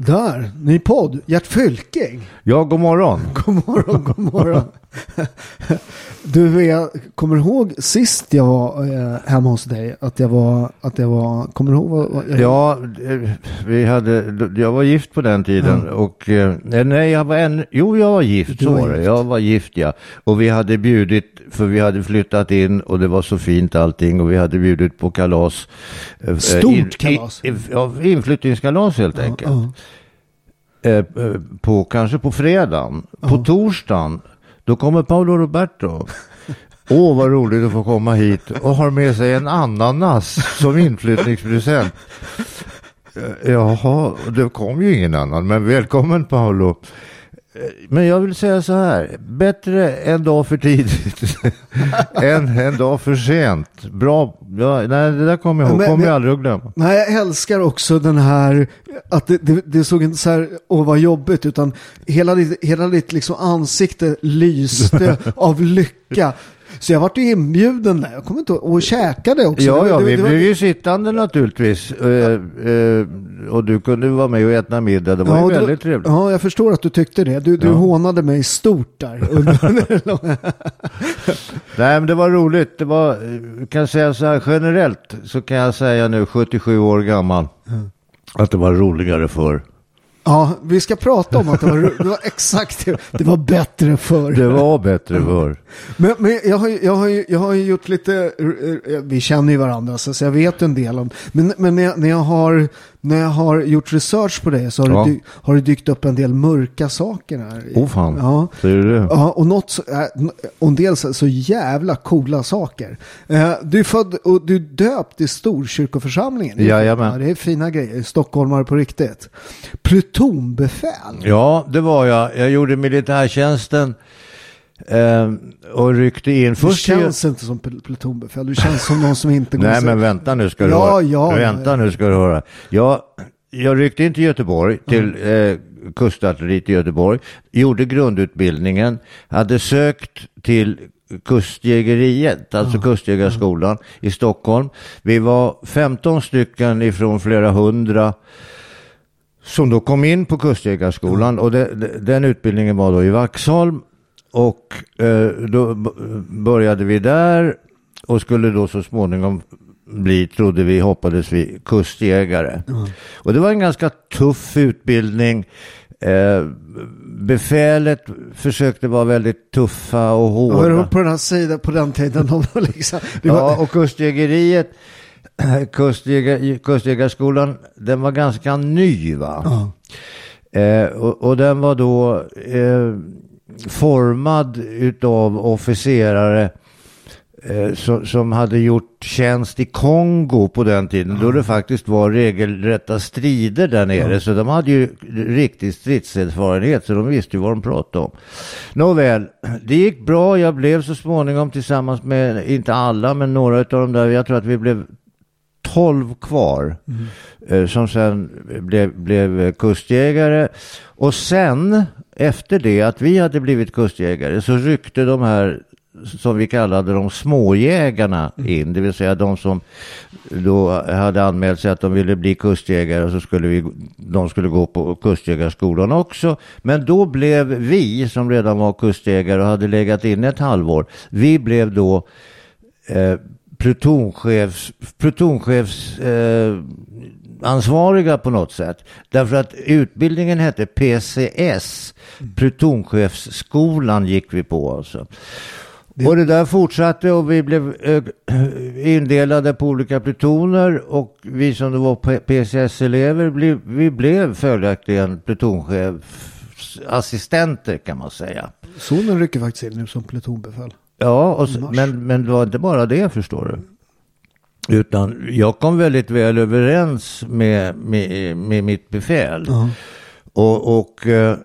Där, ny podd. Gert Fylking. Ja, god morgon. God morgon, god morgon. Du, jag kommer ihåg sist jag var eh, hemma hos dig att jag var, att jag var, kommer du ihåg vad, jag Ja, eh, vi hade, jag var gift på den tiden och eh, nej, jag var en, jo, jag var gift, Du så var det. gift. Jag var gift, ja. Och vi hade bjudit, för vi hade flyttat in och det var så fint allting och vi hade bjudit på kalas. eh, Stort kalas. In, ja, inflyttningskalas helt enkelt. ja. Eh, på, kanske på fredagen. På torsdagen, då kommer Paolo Roberto. Åh, vad roligt att få komma hit och har med sig en ananas som inflyttningspresent. Eh, Jaha, det kom ju ingen annan, men välkommen Paolo. Eh, Men jag vill säga så här, bättre en dag för tidigt än en dag för sent. Bra, ja, nej, det där kommer jag ihåg, kommer jag aldrig att glömma. Nej, jag älskar också den här, att det, det, det såg inte så här, åh vad jobbigt, utan hela ditt, hela ditt liksom ansikte lyste av lycka. Så jag vart ju inbjuden där, jag kommer inte och käkade också. Ja, ja, vi det blev ju sittande naturligtvis. Eh, eh, och du kunde vara med och äta middag. Det var Ja, ju väldigt trevligt. Ja, jag förstår att du tyckte det. Du, du Ja. hånade mig stort där. Nej, men det var roligt. Det var, eh, kan säga så här generellt, så kan jag säga nu 77 år gammal, att det var roligare förr. Ja, vi ska prata om att det var, det var exakt det. Det var bättre förr. Det var bättre förr. Men, men jag, har, jag, har jag har gjort lite, vi känner ju varandra så så jag vet en del om, men, men när, jag, när, jag har, när jag har gjort research på det så har, Ja. det, dy- har det dykt upp en del mörka saker här. Åh fan, Ja. säger du det? Ja, och, något så, äh, och en del så, så jävla coola saker. Eh, du är född och du är döpt i Storkyrkoförsamlingen. Jajamän. Ja, det är fina grejer. Stockholmare på riktigt. Plutonbefäl. Ja, det var jag. Jag gjorde militärtjänsten eh, och ryckte in. Först känns inte som pl- plutonbefäl. Du känns som någon som inte går Nej men vänta nu ska du Ja, höra. ja, vänta ja. nu ska du höra. Jag, jag ryckte in till Göteborg, till Mm. eh, kustartilleriet i Göteborg. Gjorde grundutbildningen. Hade sökt till kustjägeriet, alltså kustjägarskolan i Stockholm. Vi var 15 stycken ifrån flera hundra som då kom in på kustjägarskolan och det, det, den utbildningen var då i Vaxholm och eh, då började vi där och skulle då så småningom bli, trodde vi, hoppades vi, kustjägare. Och det var en ganska tuff utbildning. Eh, befälet försökte vara väldigt tuffa och hårda. Ja, på den här sidan på den tiden. Liksom, var, Ja, och kustjägeriet, kustjägar, kustjägarskolan, den var ganska ny va? ja. Eh, och, och den var då eh, formad utav officerare eh, som, som hade gjort tjänst i Kongo på den tiden. Då det faktiskt var regelrätta strider där nere. Så de hade ju riktig stridserfarenhet. Så de visste ju vad de pratade om. Nåväl, det gick bra. Jag blev så småningom tillsammans med, inte alla, men några av de där. Jag tror att vi blev 12 kvar eh, som sen blev, blev kustjägare. Och sen efter det att vi hade blivit kustjägare så ryckte de här som vi kallade de småjägarna in, det vill säga de som då hade anmält sig att de ville bli kustjägare så skulle vi, de skulle gå på kustjägarskolan också. Men då blev vi som redan var kustjägare och hade legat inne ett halvår, vi blev då eh, plutonchefs, plutonchefs eh, ansvariga på något sätt. Därför att utbildningen hette PCS, plutonchefsskolan gick vi på alltså. Och det där fortsatte och vi blev eh, indelade på olika plutoner och vi som då var PCS-elever, blev, vi blev följaktligen plutonchefsassistenter kan man säga. Sonen rycker faktiskt in nu som plutonbefäl. Ja, så, men, men det var inte bara det förstår du. Utan jag kom väldigt väl överens med, med, med mitt befäl. Ja. Och, och eh,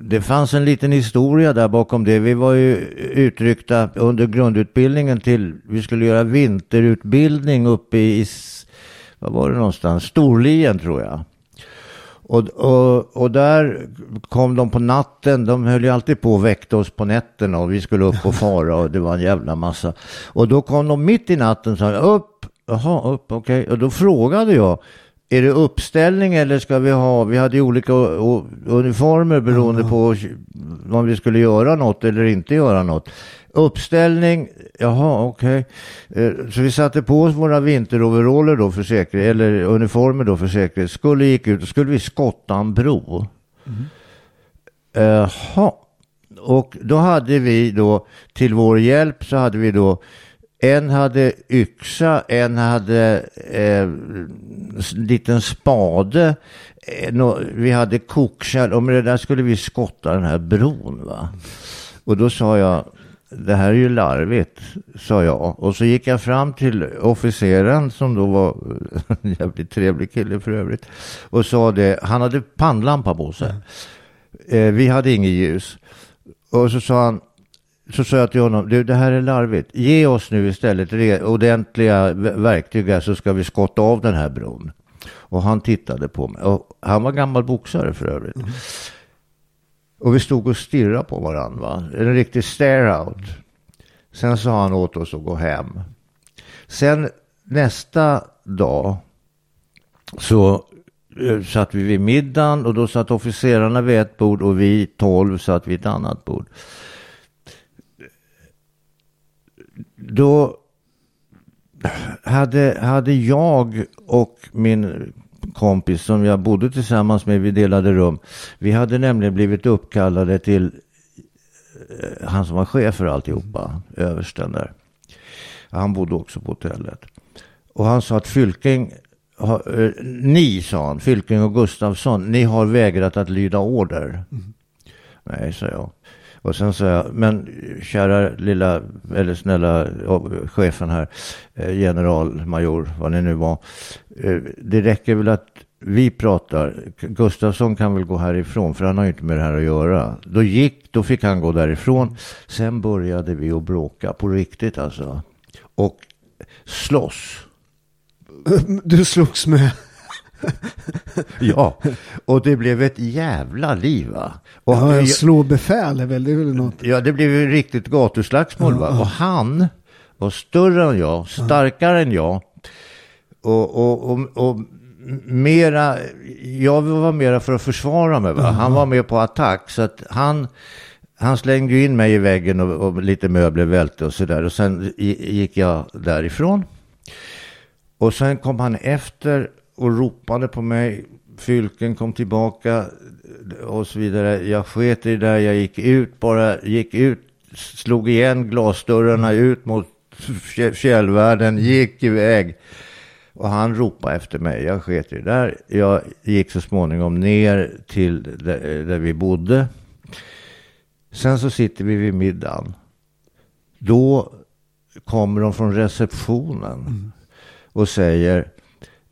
det fanns en liten historia där bakom det. Vi var ju utryckta under grundutbildningen till, vi skulle göra vinterutbildning uppe i, vad var det någonstans, Storlien tror jag. Och, och, och där kom de på natten, de höll ju alltid på och väckte oss på nätterna och vi skulle upp och fara och det var en jävla massa. Och då kom de mitt i natten och sa upp, jaha upp, okej. Och då frågade jag, är det uppställning eller ska vi ha, vi hade ju olika uniformer beroende på om vi skulle göra något eller inte göra något. Uppställning, jaha okej. Eh, Så vi satte på oss våra vinteroveraller då för säkerhet, eller uniformer då för säkerhet. Skulle gick ut skulle vi skotta en bro. Jaha. Och då hade vi då till vår hjälp så hade vi då en hade yxa, en hade eh, liten spade. Eh, vi hade kokkärl och med det där skulle vi skotta den här bron. Va? Och då sa jag, det här är ju larvigt, sa jag. Och så gick jag fram till officeren som då var en jävligt trevlig kille för övrigt. Och sa det, han hade pannlampa på sig. Eh, vi hade inget ljus. Och så sa han, så sa jag till honom, du det här är larvigt. Ge oss nu istället ordentliga verktyg så ska vi skotta av den här bron. Och han tittade på mig. Och han var gammal boxare för övrigt. Och vi stod och stirrade på varandra. Va? En riktig stare out. Sen sa han åt oss att gå hem. Sen nästa dag så eh, satt vi vid middagen och då satt officerarna vid ett bord och vi tolv satt vid ett annat bord. Då hade, hade jag och min kompis som jag bodde tillsammans med, vi delade rum. Vi hade nämligen blivit uppkallade till eh, han som var chef för alltihopa, översten där. Han bodde också på hotellet. Och han sa att Fylking, eh, ni sa han, Fylking och Gustafsson, ni har vägrat att lyda order. Nej, sa jag. Och sen sa jag, men kära lilla, eller snälla chefen här, eh, generalmajor, vad ni nu var. Eh, det räcker väl att vi pratar. Gustafsson kan väl gå härifrån, för han har ju inte med det här att göra. Då gick, då fick han gå därifrån. Sen började vi att bråka på riktigt alltså. Och slåss. Du slogs med... Ja, och det blev ett jävla liv va. Och Ja, jag- slå befäl är väl, det är väl något. Ja, det blev ju riktigt gatuslagsmål. Va? Och han var större än jag, starkare än jag. Och, och, och, och mera, jag var mera för att försvara mig. Va? Han var mer på attack. Så att han, han slängde in mig i väggen och, och lite möbler välte och sådär. Och sen gick jag därifrån. Och sen kom han efter och ropade på mig. Fylken kom tillbaka. och så vidare. Jag sket i det där, jag gick ut bara, gick ut, slog igen glasdörrarna ut mot fjä- fjällvärlden, gick iväg. Och han ropade efter mig, jag sket i det där. Jag gick så småningom ner till där, där vi bodde. Sen så sitter vi vid middagen. Då kommer de från receptionen och säger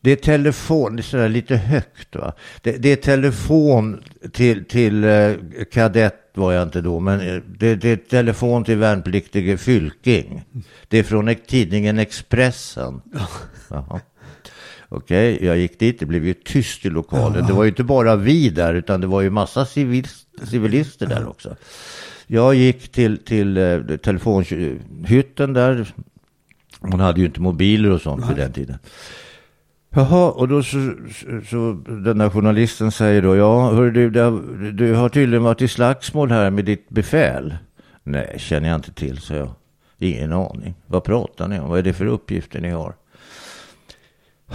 det är telefon, det är sådär lite högt va. Det, det är telefon till, till eh, kadett var jag inte då, men eh, det, det är telefon till värnpliktige Fylking. Det är från tidningen Expressen. Jaha. Okej, jag gick dit, det blev ju tyst i lokalen. Det var ju inte bara vi där, utan det var ju massa civil, civilister där också. Jag gick till, till eh, telefonhytten där. Man hade ju inte mobiler och sånt vid den tiden. Jaha, och då så, så, så den där journalisten säger då, ja, hör du, har, du har tydligen varit i slagsmål här med ditt befäl. Nej, känner jag inte till, så jag. Ingen aning. Vad pratar ni om? Vad är det för uppgifter ni har?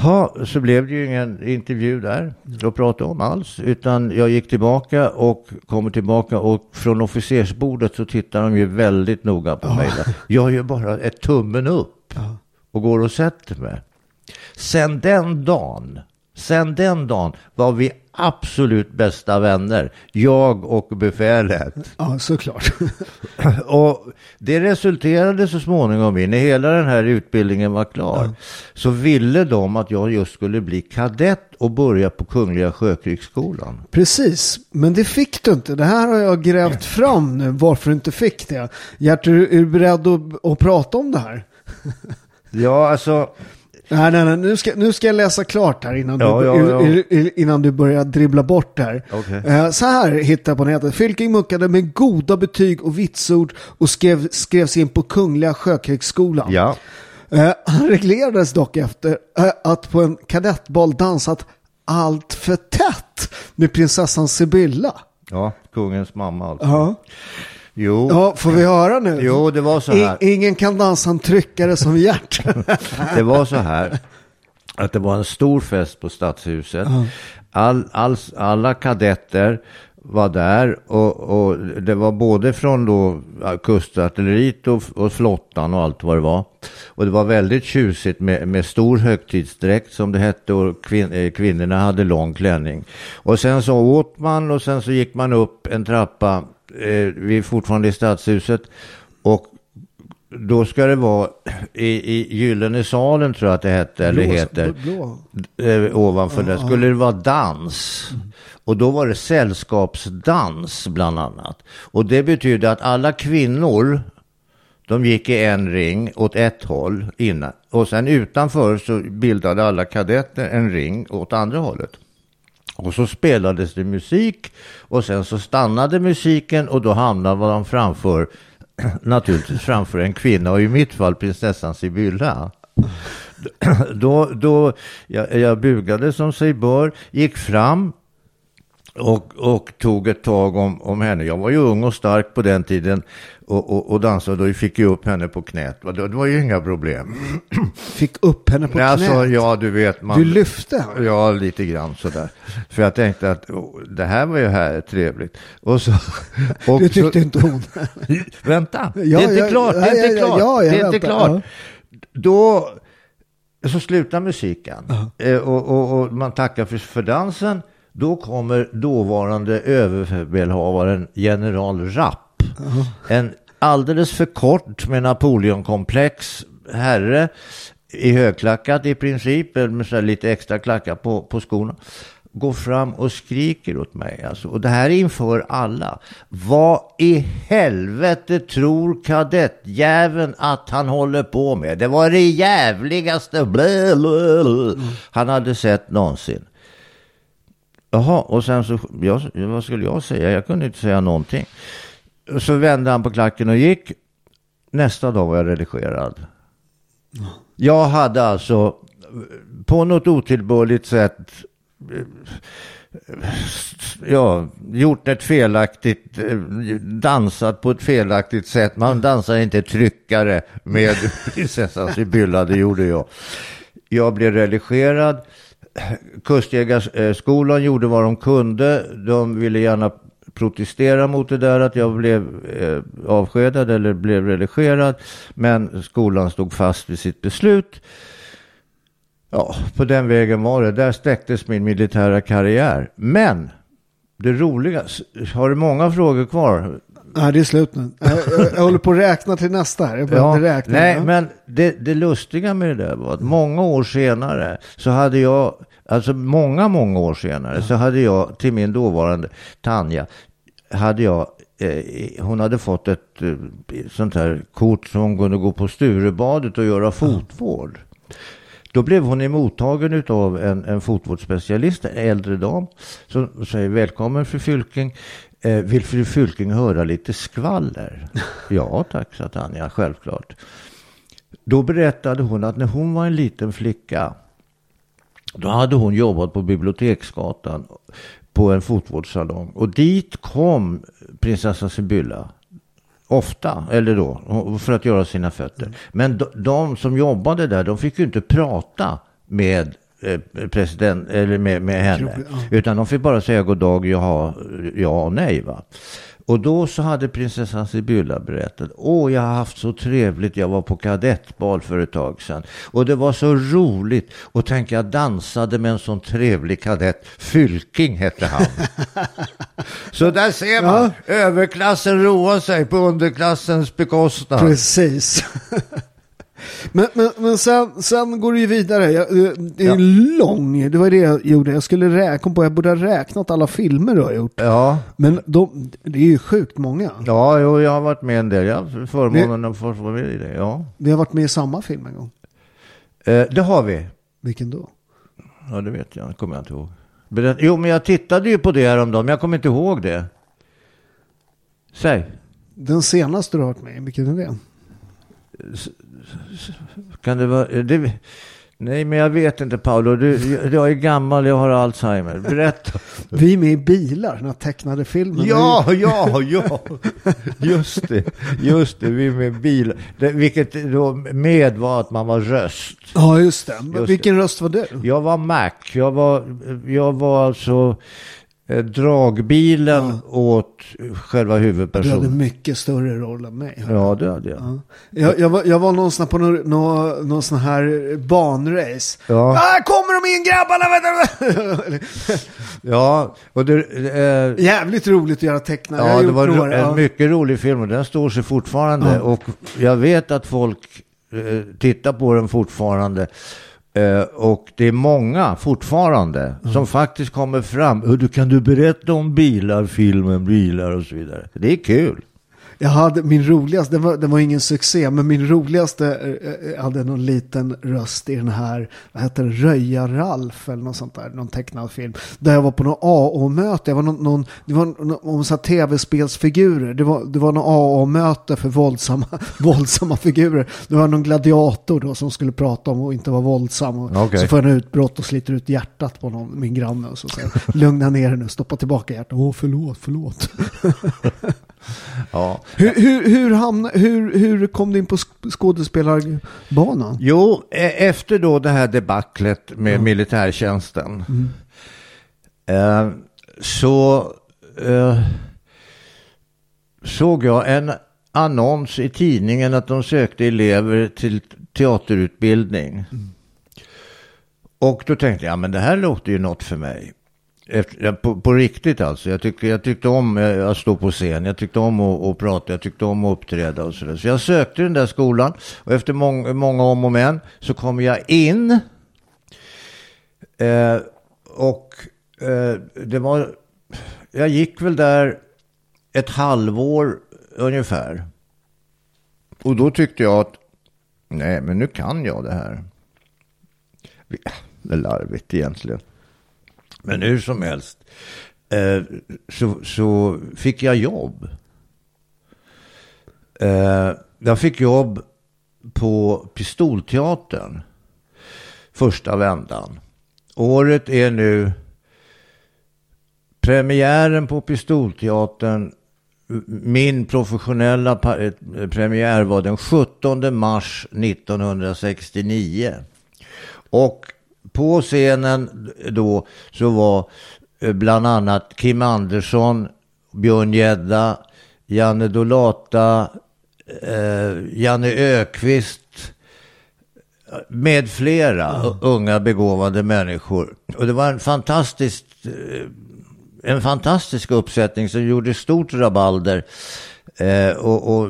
Ja, så blev det ju ingen intervju där att prata om alls. Utan jag gick tillbaka och kommer tillbaka och från officersbordet så tittar de ju väldigt noga på mig. där. Jag gör bara ett tummen upp och går och sätter mig. Sen den dagen, sen den dagen var vi absolut bästa vänner. Jag och befälet. Ja, såklart. Och det resulterade så småningom i, när hela den här utbildningen var klar, så ville de att jag just skulle bli kadett och börja på Kungliga Sjökrigsskolan. Precis, men det fick du inte. Det här har jag grävt fram nu varför du inte fick det. Gert, är du beredd att, att prata om det här? Ja, alltså, Nej, nej, nej. Nu ska, nu ska jag läsa klart här innan, Ja, du, ja, ja. innan du börjar dribbla bort det här. Okej. Eh, Så här hittar jag på nätet. Fylking muckade med goda betyg och vitsord och skrev, skrevs in på Kungliga Sjökrigsskolan. ja. Eh, Han reglerades dock efter eh, att på en kadettbal dansat allt för tätt med prinsessan Sibylla. Ja, kungens mamma alltså. Ja. Jo, ja, får vi höra nu? jo, det var så här. I, ingen kan dansa en tryckare som Gert. Det var så här att det var en stor fest på Stadshuset. All, all, alla kadetter var där och, och det var både från då kustartilleriet och, och flottan och allt vad det var. Och det var väldigt tjusigt med, med stor högtidsdräkt som det hette och kvin, eh, kvinnorna hade lång klänning. Och sen så åt man och sen så gick man upp en trappa, eh, vi är fortfarande i Stadshuset, och då ska det vara i, i Gyllene salen tror jag att det hette, eller Blå- heter, blå. eh, ovanför där, skulle det vara dans. Och då var det sällskapsdans bland annat. Och det betyder att alla kvinnor, de gick i en ring åt ett håll innan. Och sen utanför så bildade alla kadetter en ring åt andra hållet. Och så spelades det musik och sen så stannade musiken och då hamnade man framför, naturligtvis framför en kvinna och i mitt fall prinsessan Sibylla. Då, då jag, jag bugade som sig bör, gick fram och, och tog ett tag om, om henne. Jag var ju ung och stark på den tiden och, och, och dansade och fick ju upp henne på knät. Det, det var ju inga problem. Fick upp henne på Nej, knät. alltså, ja, du vet. Man, Du lyfte. Ja, lite grann sådär. För jag tänkte att oh, det här var ju här trevligt. Och så, och Det tyckte så, inte hon. Vänta, Ja, det är inte ja, klart. Det ja, är inte klart. det är inte väntar, klart. Då så slutar musiken eh, och, och, och man tackar för, för dansen. Då kommer dåvarande överbefälhavaren general Rapp. En alldeles för kort med Napoleonkomplex herre i högklackat i princip, med så lite extra klackar på, på skorna går fram och skriker åt mig. Alltså. Och det här är inför alla. Vad i helvete tror kadettjäveln att han håller på med? Det var det jävligaste blä, blä, blä, han hade sett någonsin. Jaha, och sen så, jag, vad skulle jag säga? Jag kunde inte säga någonting. Så vände han på klacken och gick. Nästa dag var jag redigerad. Jag hade alltså på något otillbörligt sätt ja, gjort ett felaktigt, dansat på ett felaktigt sätt. Man dansar inte tryckare med prinsessan Sibylla, det gjorde jag. Jag blev redigerad Kustjägarskolan eh, gjorde vad de kunde. De ville gärna protestera mot det där att jag blev eh, avskedad eller blev relegerad. Men skolan stod fast vid sitt beslut. Ja, på den vägen var det. Där sträcktes min militära karriär. Men det roliga, har du många frågor kvar? Nej, det är slut nu. Jag, jag, jag håller på att räkna till nästa här. Jag Ja, räkna. nej, Ja. men det, det lustiga med det där var att många år senare så hade jag, alltså många, många år senare så hade jag till min dåvarande Tanja, hade jag, eh, hon hade fått ett eh, sånt här kort som hon kunde gå på Sturebadet och göra fotvård. Då blev hon emottagen av en, en fotvårdsspecialist, en äldre dam, som säger välkommen fru Fylking. Eh, vill fru Fylking höra lite skvaller? ja tack, sa Tanja, självklart. Då berättade hon att när hon var en liten flicka, då hade hon jobbat på Biblioteksgatan på en fotvårdssalong. Och dit kom prinsessa Sibylla ofta, eller då, för att göra sina fötter. Men de, de som jobbade där, de fick ju inte prata med president, eller med, med henne. Utan de fick bara säga god dag, jaha, ja och nej. Va? Och då så hade prinsessan Sibylla berättat, åh jag har haft så trevligt, jag var på kadettbal för ett tag sedan. Och det var så roligt, och tänk jag dansade med en sån trevlig kadett, Fylking hette han. så där ser man, överklassen roar sig på underklassens bekostnad. Precis. Men men, men sen, sen går det ju vidare. Jag, det är Ja. lång, det var det jag gjorde. Jag skulle räkna på, jag borde ha räknat alla filmer du har gjort. Ja, Men de, det är ju sjukt många. ja jo, jag har varit med en del. Jag har förmånen att få vara med i det. Ja. Vi har varit med i samma film en gång. Eh, det har vi. Vilken då? Ja, det vet jag. Det kommer jag inte ihåg. Berätt. Jo, men jag tittade ju på det häromdagen, men jag kommer inte ihåg det. Säg. Den senaste du har varit med i, vilken är det? Kan det vara... Det, nej, men jag vet inte, Paolo. Du, jag är gammal, jag har Alzheimer. Berätta. Vi är med i bilar, den här tecknade filmen. Ja, ja, ja. Just det. Just det, vi är med bil. Det, vilket då med var att man var röst. Ja, just det. Just vilken röst var du? Jag var Mac. Jag var, jag var alltså eh, dragbilen åt själva Du hade huvudpersonen. mycket större roll än mig. Ja, det hade jag. Ja. Jag, jag, var, jag var någonstans på någon, någon, någon sån här banrace. Ja. Ah, kommer de in grabbarna! Ja, och det, eh, Jävligt roligt att göra tecknare. Jag ja, det var några, en ja. mycket rolig film och den står sig fortfarande. Ja. Och jag vet att folk eh, tittar på den fortfarande. Eh, och det är många fortfarande som faktiskt kommer fram. "Hör Du, kan du berätta om bilar, filmen, bilar och så vidare. Det är kul. Jag hade min roligaste, den var, den var ingen succé, men min roligaste eh, eh, hade någon liten röst i den här, vad heter det, Röja-Ralf eller något sånt där, någon tecknad film. Där jag var på någon AA-möte, jag var någon, någon, det var någon, om så tv-spelsfigurer, det var, det var någon AA-möte för våldsamma, våldsamma figurer. Det var någon gladiator då som skulle prata om att inte vara våldsam. Och Okej. Så får han utbrott och sliter ut hjärtat på någon, min granne och så säger jag, lugna ner dig nu, stoppa tillbaka hjärtat. Åh, förlåt, förlåt. Ja. Hur, hur, hur, hamna, hur, hur kom du in på sk- skådespelarbanan? Jo, e- efter då det här debaclet med militärtjänsten eh, så eh, såg jag en annons i tidningen att de sökte elever till teaterutbildning. Och då tänkte jag, men det här låter ju något för mig. Efter, på, på riktigt alltså. Jag, tyckte jag tyckte om att stå på scen. Jag tyckte om att, att prata. Jag tyckte om att uppträda och sådär. Så jag sökte den där skolan. Och efter mång, många om och men så kom jag in. Eh, och eh, det var... Jag gick väl där ett halvår ungefär. Och då tyckte jag att nej, men nu kan jag det här. Det är larvigt egentligen. Men hur som helst eh, så, så fick jag jobb. Eh, jag fick jobb på Pistolteatern första vändan. Året är nu premiären på Pistolteatern. Min professionella eh, premiär var den 17 mars 1969. Och på scenen då så var eh, bland annat Kim Andersson, Björn Gedda, Janne Dolata, eh, Janne Ökvist med flera mm. unga begåvade människor. Och det var en fantastisk, eh, en fantastisk uppsättning som gjorde stort rabalder. Eh, och, och,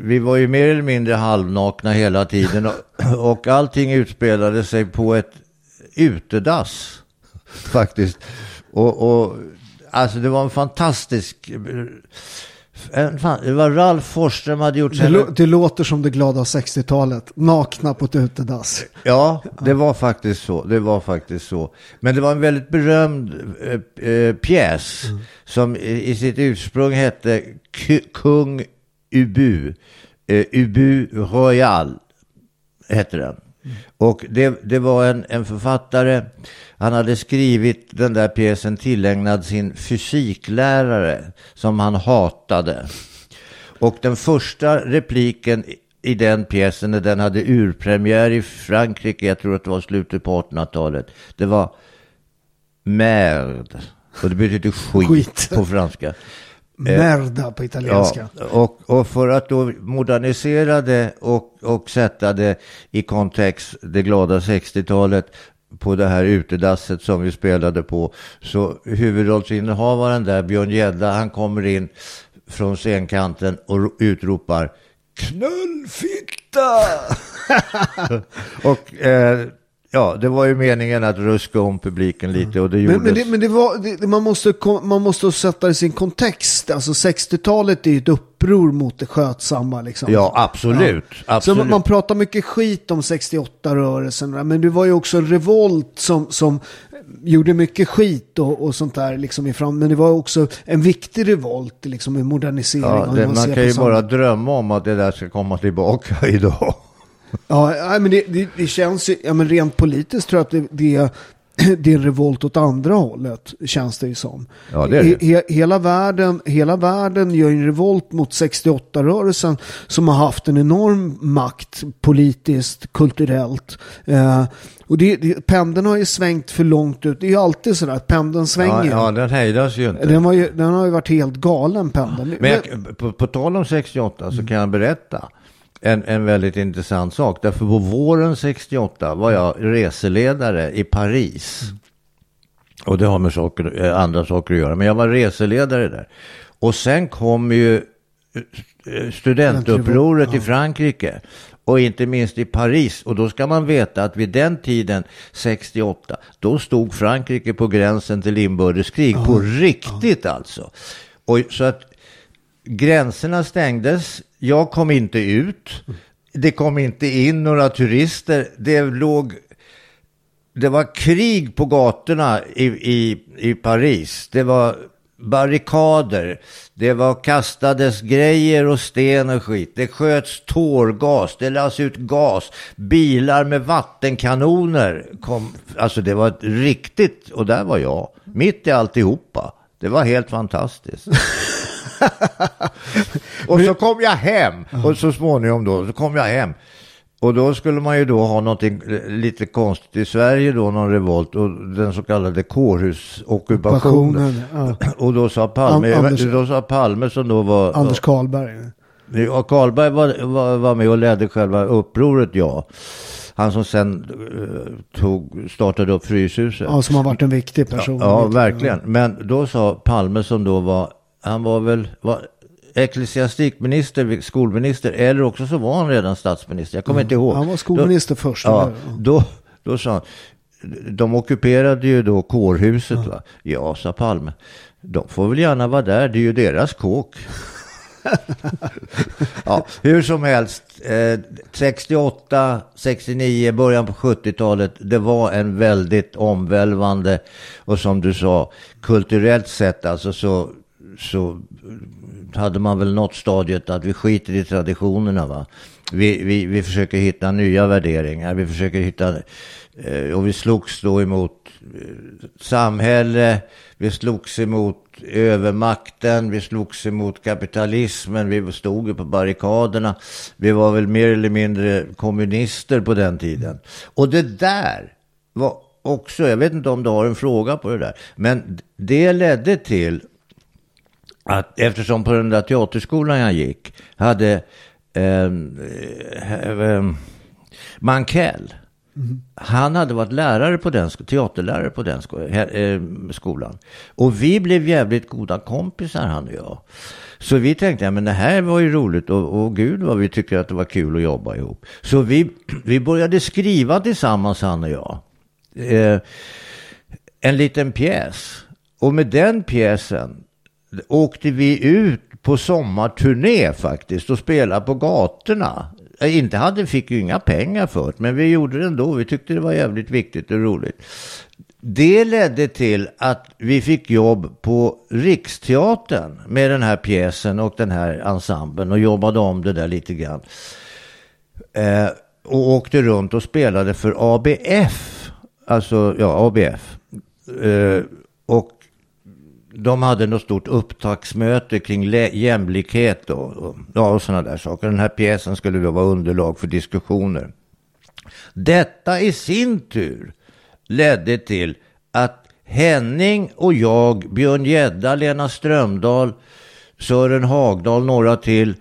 vi var ju mer eller mindre halvnakna hela tiden och, och allting utspelade sig på ett utedass faktiskt. Och, och alltså det var en fantastisk Fan, det var Ralf Forsström hade gjort... Det, det låter som det glada 60-talet. Nakna på ett utedass. Ja, det var faktiskt så. Det var faktiskt så. Men det var en väldigt berömd äh, äh, pjäs mm. som i, sitt ursprung hette Kung Ubu. Äh, Ubu Royal hette den. Och det, det var en, en författare han hade skrivit den där pjäsen tillägnad sin fysiklärare som han hatade. Och den första repliken i den pjäsen när den hade urpremiär i Frankrike, jag tror att det var slutet på 1800-talet, det var merd. Och det betyder skit, skit. på franska. Merda på italienska. Ja, och, och för att då modernisera det och, och sätta det i kontext, det glada 60-talet, på det här utedasset som vi spelade på. Så huvudrollsinnehavaren där, Björn Gedda, han kommer in från scenkanten och utropar Knullfitta! och eh, Ja, det var ju meningen att ruska om publiken lite och det gjordes. Men, men, det, men det var, det, man, måste, man måste sätta det i sin kontext. Alltså 60-talet är ju ett uppror mot det skötsamma. Liksom. Ja, absolut. Ja. absolut. Så man pratar mycket skit om 68-rörelsen. Men det var ju också en revolt som, som gjorde mycket skit och, och sånt där. Liksom ifrån, men det var också en viktig revolt, liksom en modernisering. Ja, det, man, man kan ju bara drömma om att det där ska komma tillbaka idag. Ja, men det, det, det, känns ju, ja men rent politiskt tror jag att det, det, det är en revolt åt andra hållet, känns det ju som. Ja, det är det. He, hela, världen, hela världen gör en revolt mot 68-rörelsen som har haft en enorm makt politiskt, kulturellt. Eh, och det, det, pendeln har ju svängt för långt ut. Det är ju alltid sådär att pendeln svänger. Ja, ja den hejdas ju inte. Den, ju, den, har ju varit helt galen pendeln. Men jag, på, på tal om 68 så kan jag berätta en, en väldigt intressant sak. Därför på våren 68 var jag reseledare i Paris. Mm. Och det har med saker, eh, andra saker att göra. Men jag var reseledare där. Och sen kom ju eh, studentupproret i Frankrike. Och inte minst i Paris. Och då ska man veta att vid den tiden, 68, då stod Frankrike på gränsen till inbördeskrig. Ja, på riktigt ja. alltså. Och så att gränserna stängdes jag kom inte ut. Det kom inte in några turister. Det låg... Det var krig på gatorna i, i, i Paris. Det var barrikader. Det var kastades grejer och sten och skit. Det sköts tårgas. Det lades ut gas. Bilar med vattenkanoner kom. Alltså det var ett riktigt, och där var jag. Mitt i alltihopa. Det var helt fantastiskt. och så kom jag hem och så småningom då så kom jag hem. Och då skulle man ju då ha någonting lite konstigt i Sverige då, någon revolt och den så kallade kårhusockupationen. Ja. Och då sa Palme, Anders, då sa Palme som då var... Anders Karlberg. Ja, Karlberg var, var, var med och ledde själva upproret, ja. Han som sen uh, tog, startade upp Fryshuset. Ja, som har varit en viktig person. Ja, ja verkligen. Men då sa Palme som då var han var väl var ecklesiastikminister, skolminister eller också så var han redan statsminister. Jag kommer mm. inte ihåg. Han var skolminister då, först. Ja, då, då sa han, de ockuperade ju då kårhuset ja. va? Ja, sa Palme. De får väl gärna vara där, det är ju deras kåk. ja, hur som helst, eh, 68, 69, början på 70-talet, det var en väldigt omvälvande och som du sa, kulturellt sett alltså så så hade man väl nått stadiet att vi skiter i traditionerna. Va? Vi, vi, vi försöker hitta nya värderingar. Vi försöker hitta, eh, och vi slogs då emot eh, samhälle, vi slogs emot övermakten, vi slogs emot kapitalismen, vi stod ju på barrikaderna. Vi var väl mer eller mindre kommunister på den tiden. Och det där var också, jag vet inte om du har en fråga på det där, men det ledde till att eftersom på den där teaterskolan jag gick hade eh, eh, Mankell, mm. han hade varit lärare på den, teaterlärare på den eh, skolan. Och vi blev jävligt goda kompisar han och jag. Så vi tänkte, ja men det här var ju roligt och, och gud vad vi tycker att det var kul att jobba ihop. Så vi, vi började skriva tillsammans han och jag. Eh, en liten pjäs. Och med den pjäsen åkte vi ut på sommarturné faktiskt och spelade på gatorna. Eh, inte hade, fick ju inga pengar för det, men vi gjorde det ändå. Vi tyckte det var jävligt viktigt och roligt. Det ledde till att vi fick jobb på Riksteatern med den här pjäsen och den här ensemblen och jobbade om det där lite grann. Eh, och åkte runt och spelade för ABF, alltså ja, ABF. Eh, och de hade något stort upptaktsmöte kring jämlikhet och, och, ja, och sådana där saker. Den här pjäsen skulle då vara underlag för diskussioner. Detta i sin tur ledde till att Henning och jag, Björn Gedda, Lena Strömdahl, Sören Hagdahl, några till,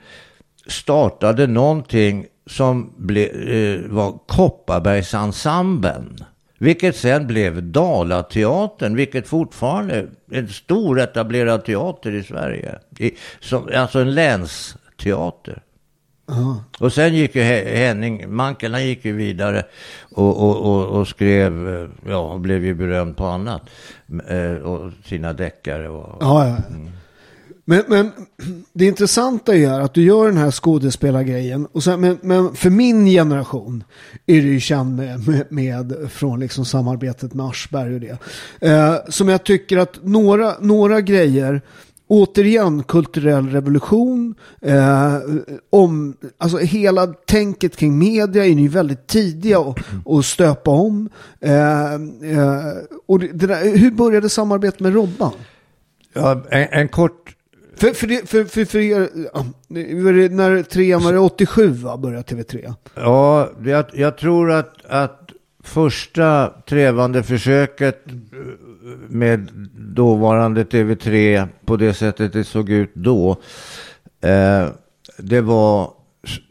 startade någonting som ble, eh, var Kopparbergsensemblen. Vilket sen blev Dalateatern, vilket fortfarande är en stor etablerad teater i Sverige. I, som, alltså en länsteater. Uh-huh. Och sen gick ju Henning, Mankel, han gick ju vidare och, och, och, och, skrev, eh, ja, och blev ju berömd på annat. Eh, och sina deckare och... Ja, ja. Mm. Men, men det intressanta är att du gör den här skådespelargrejen. Och sen, men, men för min generation är du ju känd med, med, med, från liksom samarbetet med Aschberg och det. Eh, som jag tycker att några, några grejer Återigen kulturell revolution. Eh, om, alltså hela tänket kring media är ju väldigt tidiga att stöpa om. Eh, eh, och det, det där, hur började samarbetet med Robban? Ja, en, en kort för, för, det, för, för, för er, när trean var det 87 va, började TV3? Ja, jag, jag tror att, att första trevande försöket med dåvarande TV3 på det sättet det såg ut då. Eh, det var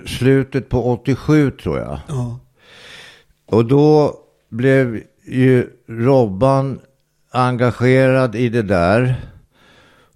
slutet på 87 tror jag. Ja. Och då blev ju Robban engagerad i det där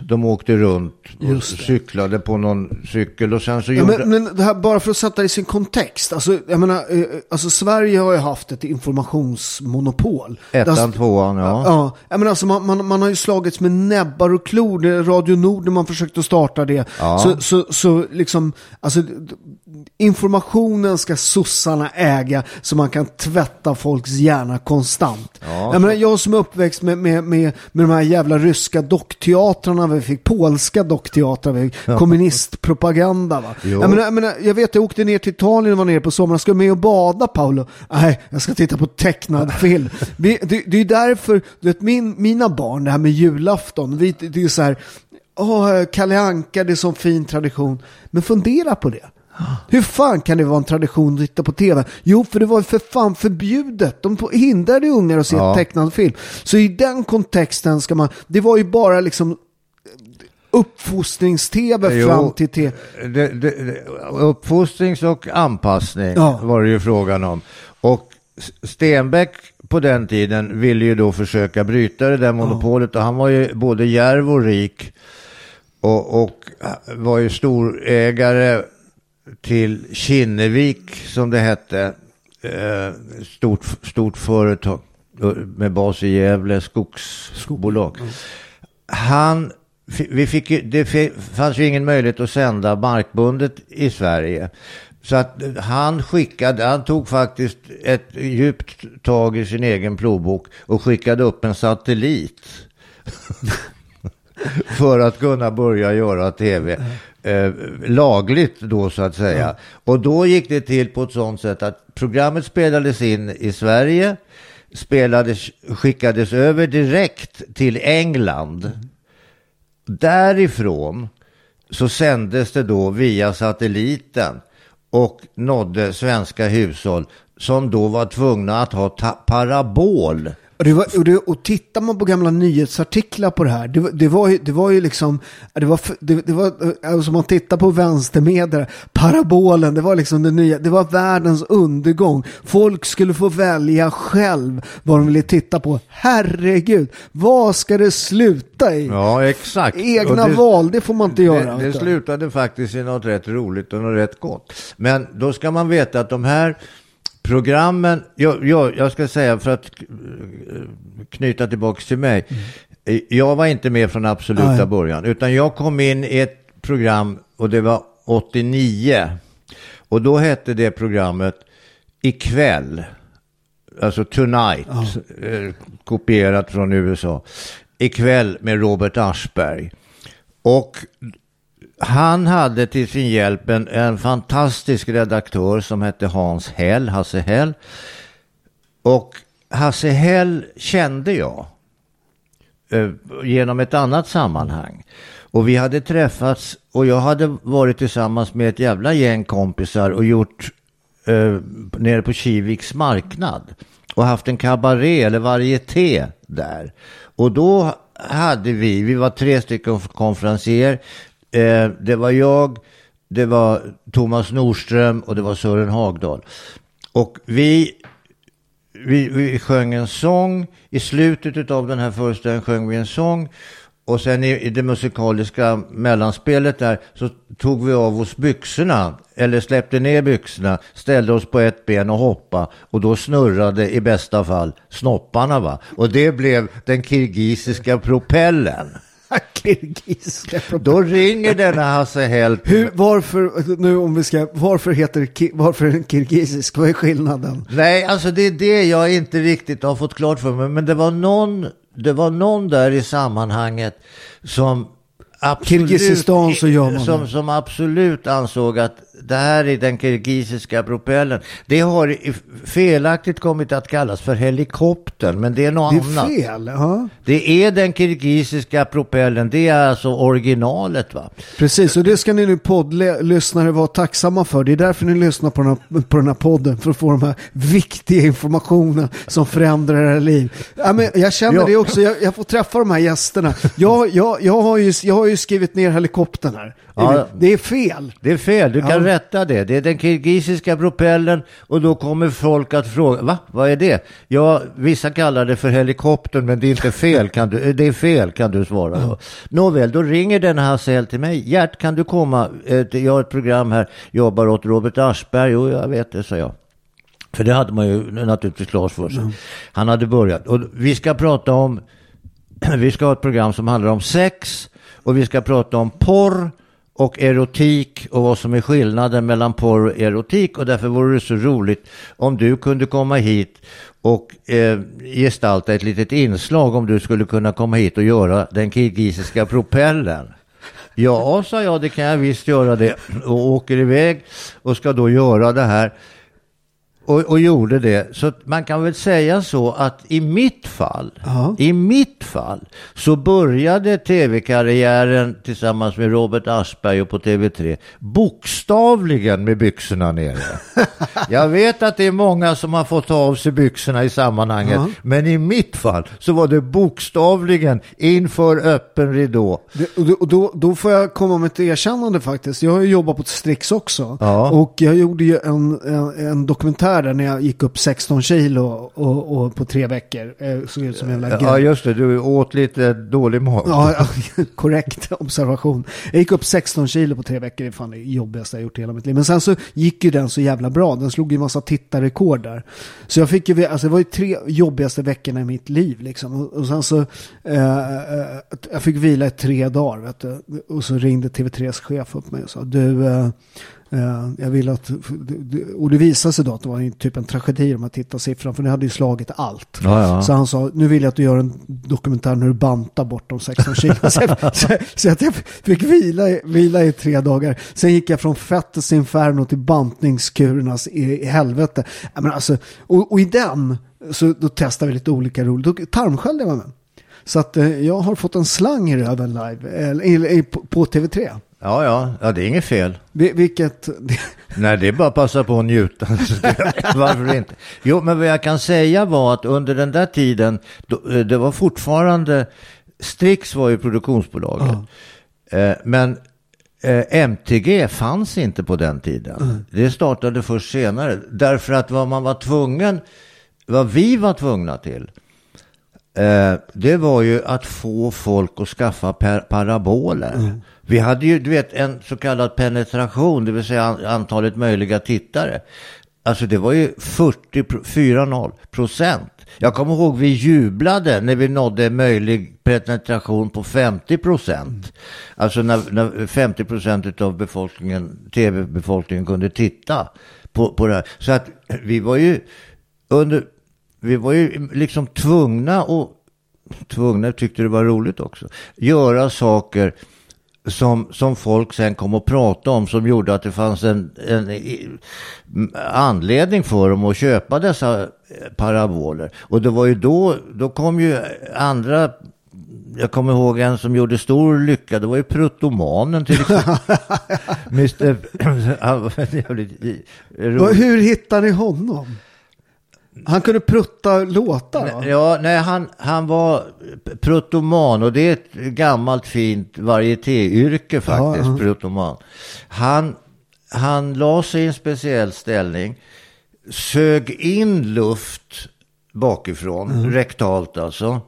De åkte runt och cyklade på någon cykel och sen så gjorde... men, men det här, bara för att sätta det i sin kontext. Alltså, jag menar, eh, alltså Sverige har ju haft ett informationsmonopol. Ettan, alltså, tvåan, ja. Ja, jag menar, alltså, man, man, man har ju slagits med näbbar och klor. Radio Nord när man försökte starta det. Ja. Så, så, så liksom, alltså informationen ska sossarna äga så man kan tvätta folks hjärna konstant. Ja. Jag, menar, jag som är uppväxt med, med, med, med de här jävla ryska dockteatrarna vi fick, polska dockteatrar, vi fick, ja. kommunistpropaganda. Va? Jag, menar, jag, menar, jag vet, jag åkte ner till Italien och var nere på sommaren. Ska du med och bada Paolo? Nej, jag ska titta på tecknad film. det, det, det är därför, du vet, min, mina barn, det här med julafton, vi, det är så här, Åh, Kalle Anka, det är sån fin tradition. Men fundera på det. Hur fan kan det vara en tradition att titta på tv? Jo, för det var för fan förbjudet. De hindrade ungar att se ja. tecknad film. Så i den kontexten ska man, det var ju bara liksom uppfostrings-tv Jo. fram till te- det, det, uppfostrings och anpassning Ja. var det ju frågan om. Och Stenbeck på den tiden ville ju då försöka bryta det där monopolet och han var ju både järv och rik och, och var ju storägare till Kinnevik som det hette. Eh, stort, stort företag eh, med bas i Gävle, skogsbolag. Han, fi- vi fick, det fanns ju ingen möjlighet att sända markbundet i Sverige. Så att han skickade, han tog faktiskt ett djupt tag i sin egen plånbok och skickade upp en satellit. för att kunna börja göra tv. Eh, lagligt då så att säga. Och då gick det till på ett sånt sätt att programmet spelades in i Sverige, spelades, skickades över direkt till England. Därifrån så sändes det då via satelliten och nådde svenska hushåll som då var tvungna att ha parabol. Och, det var, och, det, och tittar man på gamla nyhetsartiklar på det här, det, var- det, var, ju, det var ju liksom, det var, det, det var alltså man tittar på vänstermedier, parabolen, det var liksom det nya, det var världens undergång. Folk skulle få välja själv vad de ville titta på. Herregud, vad ska det sluta i? Ja, exakt. Egna val, det får man inte göra. Det, slutade faktiskt i något rätt roligt och något rätt gott. Men då ska man veta att de här programmen, jag, jag, jag ska säga för att eh, knyta tillbaka till mig. Eh, Jag var inte med från absoluta Nej. början, utan jag kom in i ett program och det var 89. Och då hette det programmet Ikväll. Alltså Tonight, eh, kopierat från USA. Ikväll med Robert Aschberg. Och han hade till sin hjälp en, en fantastisk redaktör som hette Hans Hell, Hasse Hell. Och Hasse Hell kände jag eh, genom ett annat sammanhang. Och vi hade träffats och jag hade varit tillsammans med ett jävla gäng kompisar och gjort eh, nere på Kiviks marknad och haft en kabaré eller varieté där. Och då hade vi, vi var tre stycken konferencier. Eh, det var jag, det var Thomas Nordström och det var Sören Hagdahl. Och vi vi, vi sjöng en sång. I slutet av den här föreställningen sjöng vi en sång. Och sen i, i det musikaliska mellanspelet där så tog vi av oss byxorna, eller släppte ner byxorna, ställde oss på ett ben och hoppa och då snurrade i bästa fall snopparna va. Och det blev den kirgisiska propellen. Kirgisiska problem. Då ringer denna Hasse Hell. Hur, varför, nu om vi ska, varför heter ki- varför är den kirgisisk? Vad är skillnaden? Nej, alltså det är det jag inte riktigt har fått klart för mig. Men det var någon, det var någon där i sammanhanget som absolut, Kirgizistan så gör man som, som absolut ansåg att det här är den kirgisiska propellen. Det har felaktigt kommit att kallas för helikoptern, men det är något Det annat. är fel, ja. Det är den kirgisiska propellen, det är alltså originalet va. Precis, och det ska ni nu poddlyssnare vara tacksamma för. Det är därför ni lyssnar på den, här, på den här podden, för att få de här viktiga informationen som förändrar era liv. Ja, men jag känner Ja. det också, jag, jag får träffa de här gästerna. Jag, jag, jag, har, ju, jag har ju skrivit ner helikoptern här. Ja. Det är fel. Det är fel, du kan Ja. rätta det. Det är den kirgisiska propellen och då kommer folk att fråga, va? Vad är det? Ja, vissa kallar det för helikoptern men det är inte fel, kan du, det är fel kan du svara då. Nåväl, då ringer den Hasse Hell till mig. Gert, kan du komma? Eh, Jag har ett program här, jobbar åt Robert Aschberg. Jo, jag vet det, sa jag. För det hade man ju naturligtvis klart för sig. Han hade börjat. Och vi ska prata om, vi ska ha ett program som handlar om sex och vi ska prata om porr och erotik och vad som är skillnaden mellan porr och erotik och därför vore det så roligt om du kunde komma hit och eh, gestalta ett litet inslag om du skulle kunna komma hit och göra den kirgisiska propellen. Ja, sa jag, det kan jag visst göra det och åker iväg och ska då göra det här och, och gjorde det. Så man kan väl säga så att i mitt fall, Ja. i mitt fall så började tv-karriären tillsammans med Robert Aschberg och på TV3 bokstavligen med byxorna nere. Jag vet att det är många som har fått ta av sig byxorna i sammanhanget, Ja. men i mitt fall så var det bokstavligen inför öppen ridå. Det, och då, och då, då får jag komma med ett erkännande faktiskt. Jag har ju jobbat på Strix också. Ja. Och jag gjorde ju en, en, en dokumentär där när jag gick upp 16 kilo och, och på tre veckor. Eh, Såg ut som en jävla Ja, just det, du åt lite dålig mat. Ja, korrekt observation. Jag gick upp 16 kilo på tre veckor. Det är fan det jobbigaste jag gjort i hela mitt liv. Men sen så gick ju den så jävla bra. Den slog ju en massa tittarrekord där. Så jag fick ju, alltså det var ju tre jobbigaste veckorna i mitt liv liksom. Och, och sen så, eh, eh, jag fick vila i tre dagar vet du. Och så ringde TV3s chef upp mig och sa, du, eh, jag vill att, och det visade sig då att det var en, typ en tragedi de här tittarsiffrorna. För det hade ju slagit allt. Ja, ja. Så han sa, nu vill jag att du gör en dokumentär när du bantar bort de 16 kilo. så, så, så att jag fick vila, vila i tre dagar. Sen gick jag från fettets inferno till bantningskurernas i, i helvete. Men alltså, och, och i den, så då testade vi lite olika roligt. Jag var med. Så att eh, jag har fått en slang i röven live, eller, på, på TV3. Ja, ja, ja, det är inget fel. Vi- Vilket, Nej, det är bara att passa på att njuta. Varför inte? Jo, men vad jag kan säga var att under den där tiden, då, eh, det var fortfarande, Strix var ju produktionsbolaget. Eh, men eh, MTG fanns inte på den tiden. Det startade först senare. Därför att vad man var tvungen, vad vi var tvungna till, eh, det var ju att få folk att skaffa per paraboler. Vi hade ju, du vet, en så kallad penetration, det vill säga an- antalet möjliga tittare. Alltså det var ju 40, pro- 40 procent. Jag kommer ihåg vi jublade när vi nådde möjlig penetration på 50 procent. Alltså när, när 50 procent av befolkningen, tv-befolkningen kunde titta på, på det här. Så att vi var ju under, vi var ju liksom tvungna och tvungna, tyckte det var roligt också, göra saker som, som folk sen kom att prata om som gjorde att det fanns en, en anledning för dem att köpa dessa eh, paraboler. Och det var ju då, då kom ju andra, jag kommer ihåg en som gjorde stor lycka, det var ju Pruttomanen till exempel. Mr. Hur hittar ni honom? Han kunde prutta låtar va? Ja, nej, han, han var pruttoman och det är ett gammalt fint varietéyrke faktiskt, Ja, pruttoman. Han, han la sig i en speciell ställning, sög in luft bakifrån, rektalt alltså,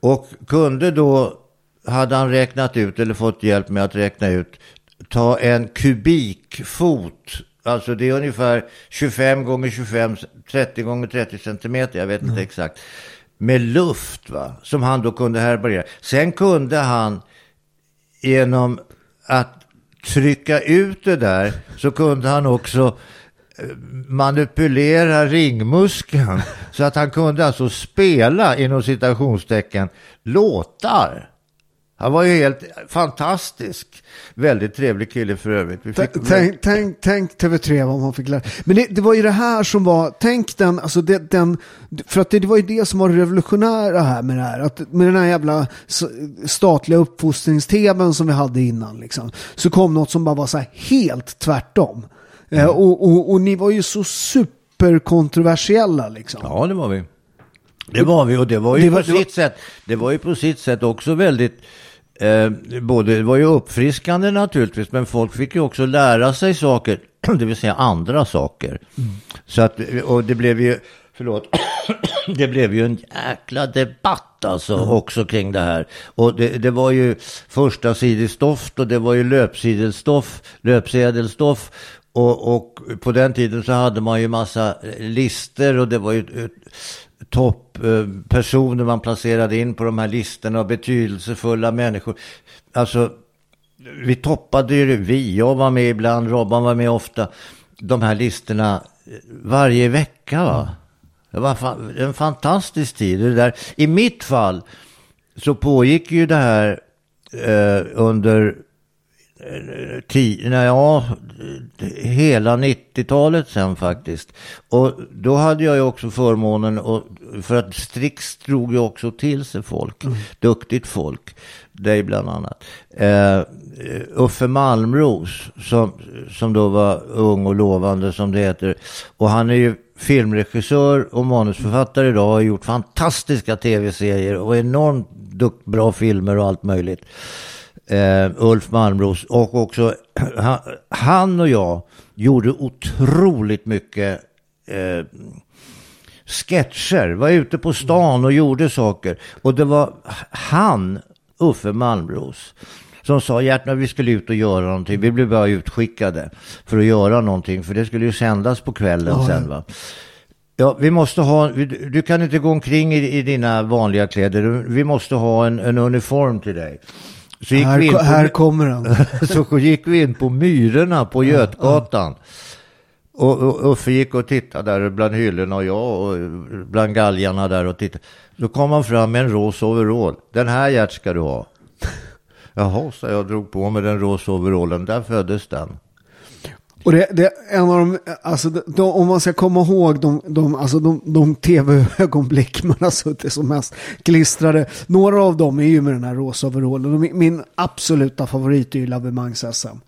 och kunde då, hade han räknat ut eller fått hjälp med att räkna ut, ta en kubikfot Alltså det är ungefär 25 gånger 25, 30 gånger 30 centimeter, jag vet inte exakt. Med luft va, som han då kunde härbärgera. Sen kunde han genom att trycka ut det där så kunde han också eh, manipulera ringmuskeln så att han kunde alltså spela inom citationstecken låtar. Han var ju helt fantastisk. Väldigt trevlig kille för övrigt. Fick... Tänk, tänk, tänk TV3 vad man fick lära Men det, det var ju det här som var, tänk den, alltså det, den, för att det, det var ju det som var revolutionära här med det här. Att med den här jävla statliga uppfostringstemen som vi hade innan liksom. Så kom något som bara var så här helt tvärtom. Eh, och, och, och ni var ju så superkontroversiella liksom. Ja, det var vi. Det var vi och det var ju Det var- på var- sitt sätt, det var ju på sitt sätt också väldigt, eh, både, det var ju uppfriskande naturligtvis, men folk fick ju också lära sig saker, det vill säga andra saker. Så att, och det blev ju, förlåt, det blev ju en jäkla debatt alltså också kring det här. Och det, det var ju första sidestoff och det var ju löpsidelstoff, löpsedelstoff. Och, och på den tiden så hade man ju massa lister och det var ju eh, topppersoner eh, man placerade in på de här listorna och betydelsefulla människor. Alltså, vi toppade ju, vi, jag var med ibland, Robban var med ofta, de här listorna eh, varje vecka va. Det var en fantastisk tid. Det där. I mitt fall så pågick ju det här eh, under ja, hela 90-talet sen faktiskt. Och då hade jag ju också förmånen, och, för att Strix drog ju också till sig folk, mm. duktigt folk, dig bland annat. Uh, Uffe Malmros, som, som då var ung och lovande som det heter. Och han är ju filmregissör och manusförfattare idag och har gjort fantastiska tv-serier och enormt dukt, bra filmer och allt möjligt. Uh, Ulf Malmros och också han, han, och jag gjorde otroligt mycket uh, sketcher, var ute på stan och gjorde saker. Och det var han, Uffe Malmros, som sa Gert, när vi skulle ut och göra någonting. Vi blev bara utskickade för att göra någonting. För det skulle ju sändas på kvällen ja, sen va. Ja, vi måste ha, du kan inte gå omkring i, i dina vanliga kläder. Vi måste ha en, en uniform till dig. Så gick här, vi in på, här kommer han. så gick vi in på Myrorna på Götgatan. Och, och Uffe gick och tittade där bland hyllorna och jag och bland galgarna där och tittade. Då kom han fram med en rosa overall. Den här Gert ska du ha. Jaha, så jag drog på mig den rosa overallen. Där föddes den. Och det, det, är en av de, alltså de, om man ska komma ihåg de, de, alltså de, de tv-ögonblick man har suttit som mest klistrade. Några av dem är ju med den här rosa overallen. Min absoluta favorit är ju Lavemangs-SM.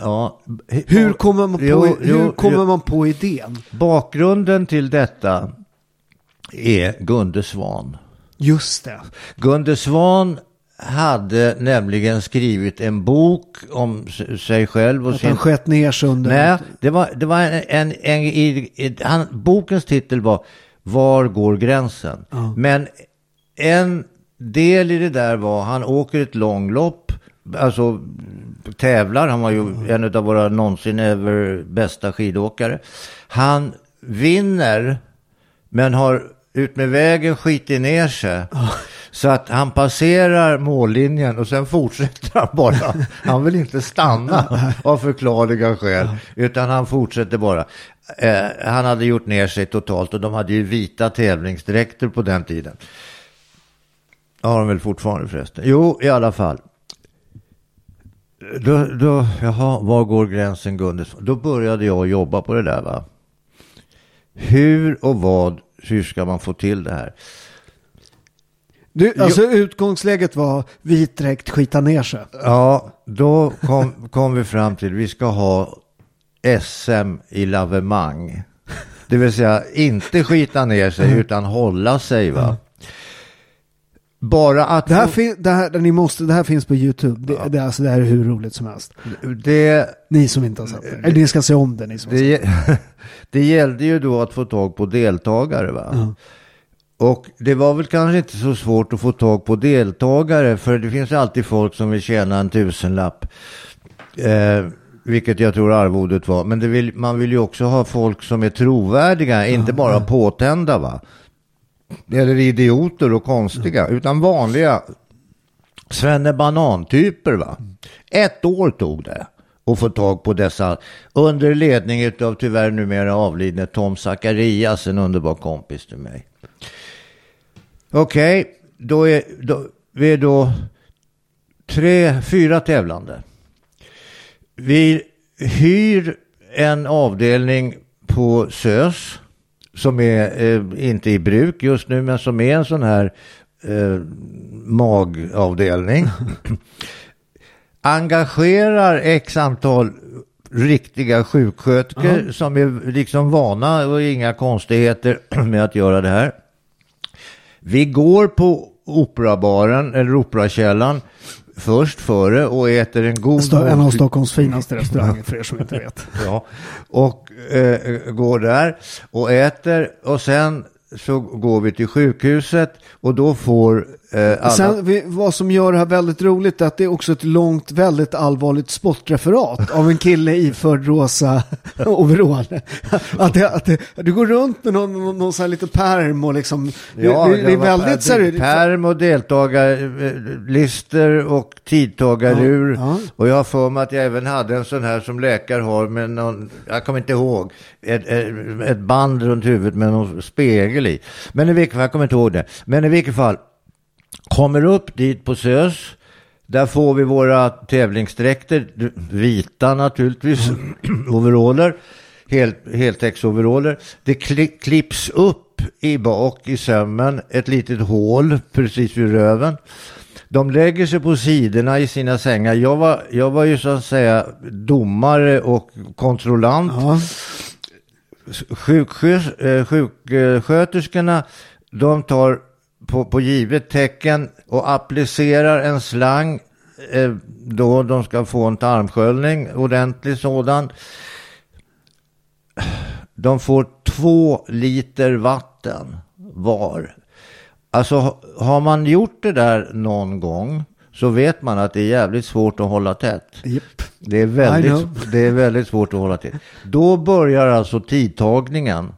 Ja, hur kommer man på, jo, hur jo, kommer jo. man på idén? Bakgrunden till detta är Gunde Svan. Just det. Gunde Svan hade nämligen skrivit en bok om sig själv. Och att sin... han skett ner sig under... Nej, det var, det var en, en, en i, i, han, bokens titel var Var går gränsen? Ja. Men en del i det där var, han åker ett långlopp, alltså tävlar, han var ju ja. en av våra någonsin ever bästa skidåkare. Han vinner, men har ut med vägen skitit ner sig. Ja. Så att han passerar mållinjen och sen fortsätter han bara. Han vill inte stanna av förklarliga skäl, utan han fortsätter bara. Eh, han hade gjort ner sig totalt och de hade ju vita tävlingsdräkter på den tiden. Har de väl fortfarande förresten? Jo, i alla fall. Då, då, jaha, var går gränsen Gundes? Då började jag jobba på det där va. Hur och vad, hur ska man få till det här? Du, alltså jo. utgångsläget var vit dräkt, skita ner sig. Ja, då kom, kom vi fram till vi ska ha SM i lavemang. Det vill säga inte skita ner sig mm. utan hålla sig va. Mm. Bara att... Det här, fin- det, här, ni måste, det här finns på YouTube. Det, ja. det, alltså, det här är hur roligt som helst. Det, ni som inte har sett det. Eller ni ska se om det. Ni som det, det gällde ju då att få tag på deltagare va. Ja. Och det var väl kanske inte så svårt att få tag på deltagare för det finns alltid folk som vill tjäna en tusenlapp. Eh, vilket jag tror arvodet var. Men vill, man vill ju också ha folk som är trovärdiga, inte bara påtända va. Eller idioter och konstiga, utan vanliga Svenne Banan-typer va. Ett år tog det att få tag på dessa under ledning av tyvärr numera avlidne Tom Zacharias, en underbar kompis till mig. Okej, okay, då är då, vi är då tre, fyra tävlande. Vi hyr en avdelning på SÖS som är eh, inte i bruk just nu men som är en sån här eh, magavdelning. Engagerar x antal riktiga sjuksköterskor uh -huh. som är liksom vana och inga konstigheter med att göra det här. Vi går på operabaren eller operakällaren först före och äter en god... En av Stockholms finaste restauranger för er som inte vet. ja, och eh, går där och äter och sen så går vi till sjukhuset och då får Eh. Sen, vad som gör det här väldigt roligt är att det är också ett långt, väldigt allvarligt sportreferat av en kille iförd rosa overall. att, det, att det, du går runt med någon, någon, någon sån här liten perm och liksom, ja, det, det, är väldigt seriöst. Perm och deltagarlister och tidtagarur. Ja, ja. Och jag har för mig att jag även hade en sån här som läkare har med någon, jag kommer inte ihåg, ett, ett, ett band runt huvudet med någon spegel i. Men i vilket fall, jag kommer inte ihåg det. Men i vilket fall, Kommer upp dit på SÖS, Där får vi våra tävlingsdräkter, vita naturligtvis, overaller, hel, heltäcksoveraller. Det kli, klipps upp i bak i sömmen, ett litet hål precis vid röven. De lägger sig på sidorna i sina sängar. Jag var, jag var ju så att säga domare och kontrollant. Ja. Sjukskö- Sjuksköterskorna, de tar på, på givet tecken och applicerar en slang eh, då de ska få en tarmsköljning, ordentlig sådan. De får två liter vatten var. Alltså har man gjort det där någon gång så vet man att det är jävligt svårt att hålla tätt. Japp. Det är, väldigt, det är väldigt svårt att hålla till. Då börjar alltså tidtagningen.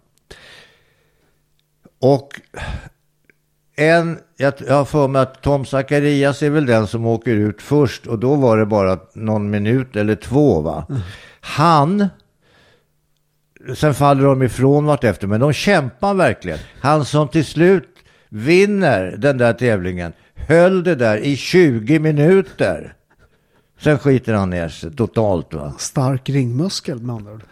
Och en, jag, jag har för mig att Tom Zacharias är väl den som åker ut först och då var det bara någon minut eller två va. Han, sen faller de ifrån vartefter men de kämpar verkligen. Han som till slut vinner den där tävlingen höll det där i 20 minuter. Sen skiter han ner sig totalt va. Stark ringmuskel med andra ord.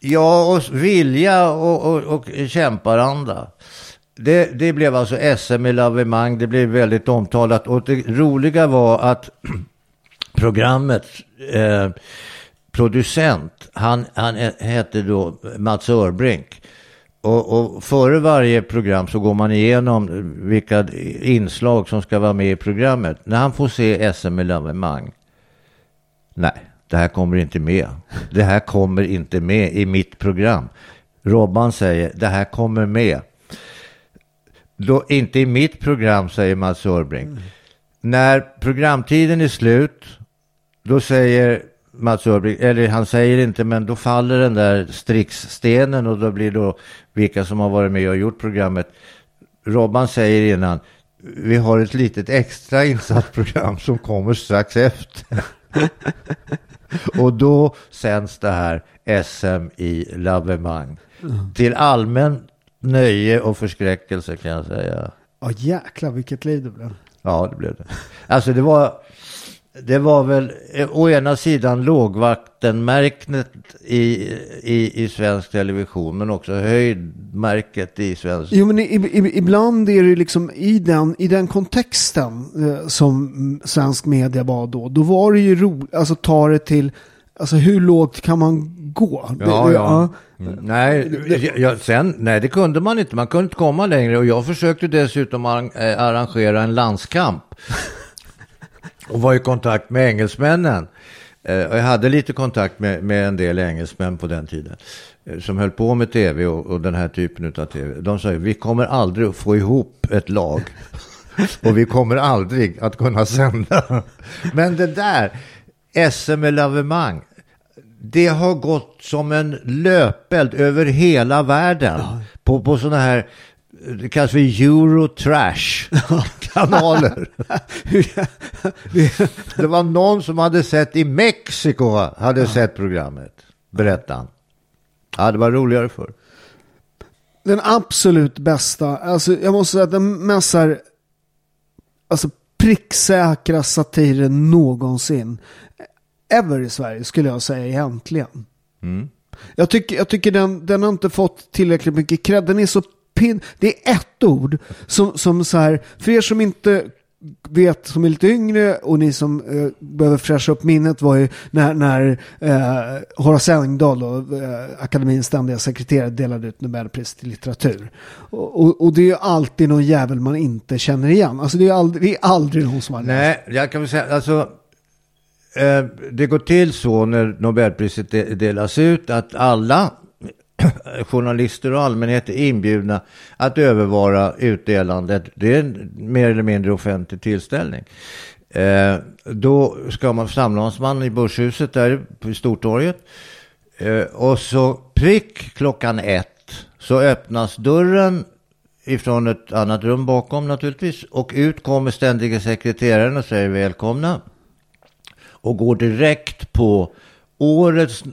Ja, och vilja och, och, och kämparanda. Det, det blev alltså SM i lavemang, det blev väldigt omtalat och det roliga var att programmets eh, producent, han, han hette då Mats Örbrink. Och, och före varje program så går man igenom vilka inslag som ska vara med i programmet. När han får se SM i lavemang, nej, det här kommer inte med. Det här kommer inte med i mitt program. Robban säger, det här kommer med. Då, inte i mitt program, säger Mats Örbrink. När programtiden är slut, då säger Mats Örbrink, eller han säger inte, men då faller den där Strix-stenen och då blir då vilka som har varit med och gjort programmet. Robban säger innan, vi har ett litet extra insatt program som kommer strax efter. och då sänds det här SM i lavemang. Till allmän nöje och förskräckelse kan jag säga. Ja jäklar vilket liv det blev. Ja, det blev det. Alltså det var, det var väl å ena sidan lågvattenmärket i, i, i svensk television, men också höjdmärket i svensk. Jo men i, i, ibland är det liksom i den, i den kontexten eh, som svensk media var då. Då var det ju roligt, alltså ta det till, alltså hur lågt kan man gå? Det- Ja, det- ja. Mm. Nej, jag, sen, nej, det kunde man inte. Man kunde inte komma längre. Och jag försökte dessutom eh, arrangera en landskamp. och var i kontakt med engelsmännen. Eh, och jag hade lite kontakt med, med en del engelsmän på den tiden. eh, Som höll på med tv och, och den här typen av tv. De sa ju, vi kommer aldrig att få ihop ett lag. och vi kommer aldrig att kunna sända. Men det där, SM med lavemang. Det har gått som en löpeld över hela världen. På, på sådana här, det kallas för Eurotrash-kanaler. det var någon som hade sett i Mexiko, hade sett programmet. Berättade han. Ja, det var roligare förr. Den absolut bästa, alltså jag måste säga att den mest här, alltså pricksäkra satiren någonsin. Ever i Sverige skulle jag säga egentligen. Jag tycker, jag tycker den, den har inte fått tillräckligt mycket cred. Den är så pin... Det är ett ord som, som så här, för er som inte vet som är lite yngre och ni som eh, behöver fräscha upp minnet var ju när, när eh, Horace Engdahl och eh, akademins ständiga sekreterare delade ut Nobelpriset i litteratur. Och, och, och det är ju alltid någon jävel man inte känner igen. Alltså det är aldrig, det är aldrig någon som har läst. Nej, jag kan väl säga, alltså, Eh, det går till så när Nobelpriset delas ut att alla journalister och allmänhet är inbjudna att övervara utdelandet. Det är en mer eller mindre offentlig tillställning. Eh, då ska man samlas man i Börshuset där på Stortorget. Eh, och så prick klockan ett så öppnas dörren ifrån ett annat rum bakom naturligtvis. Och ut kommer ständiga sekreteraren och säger välkomna. Och går direkt på årets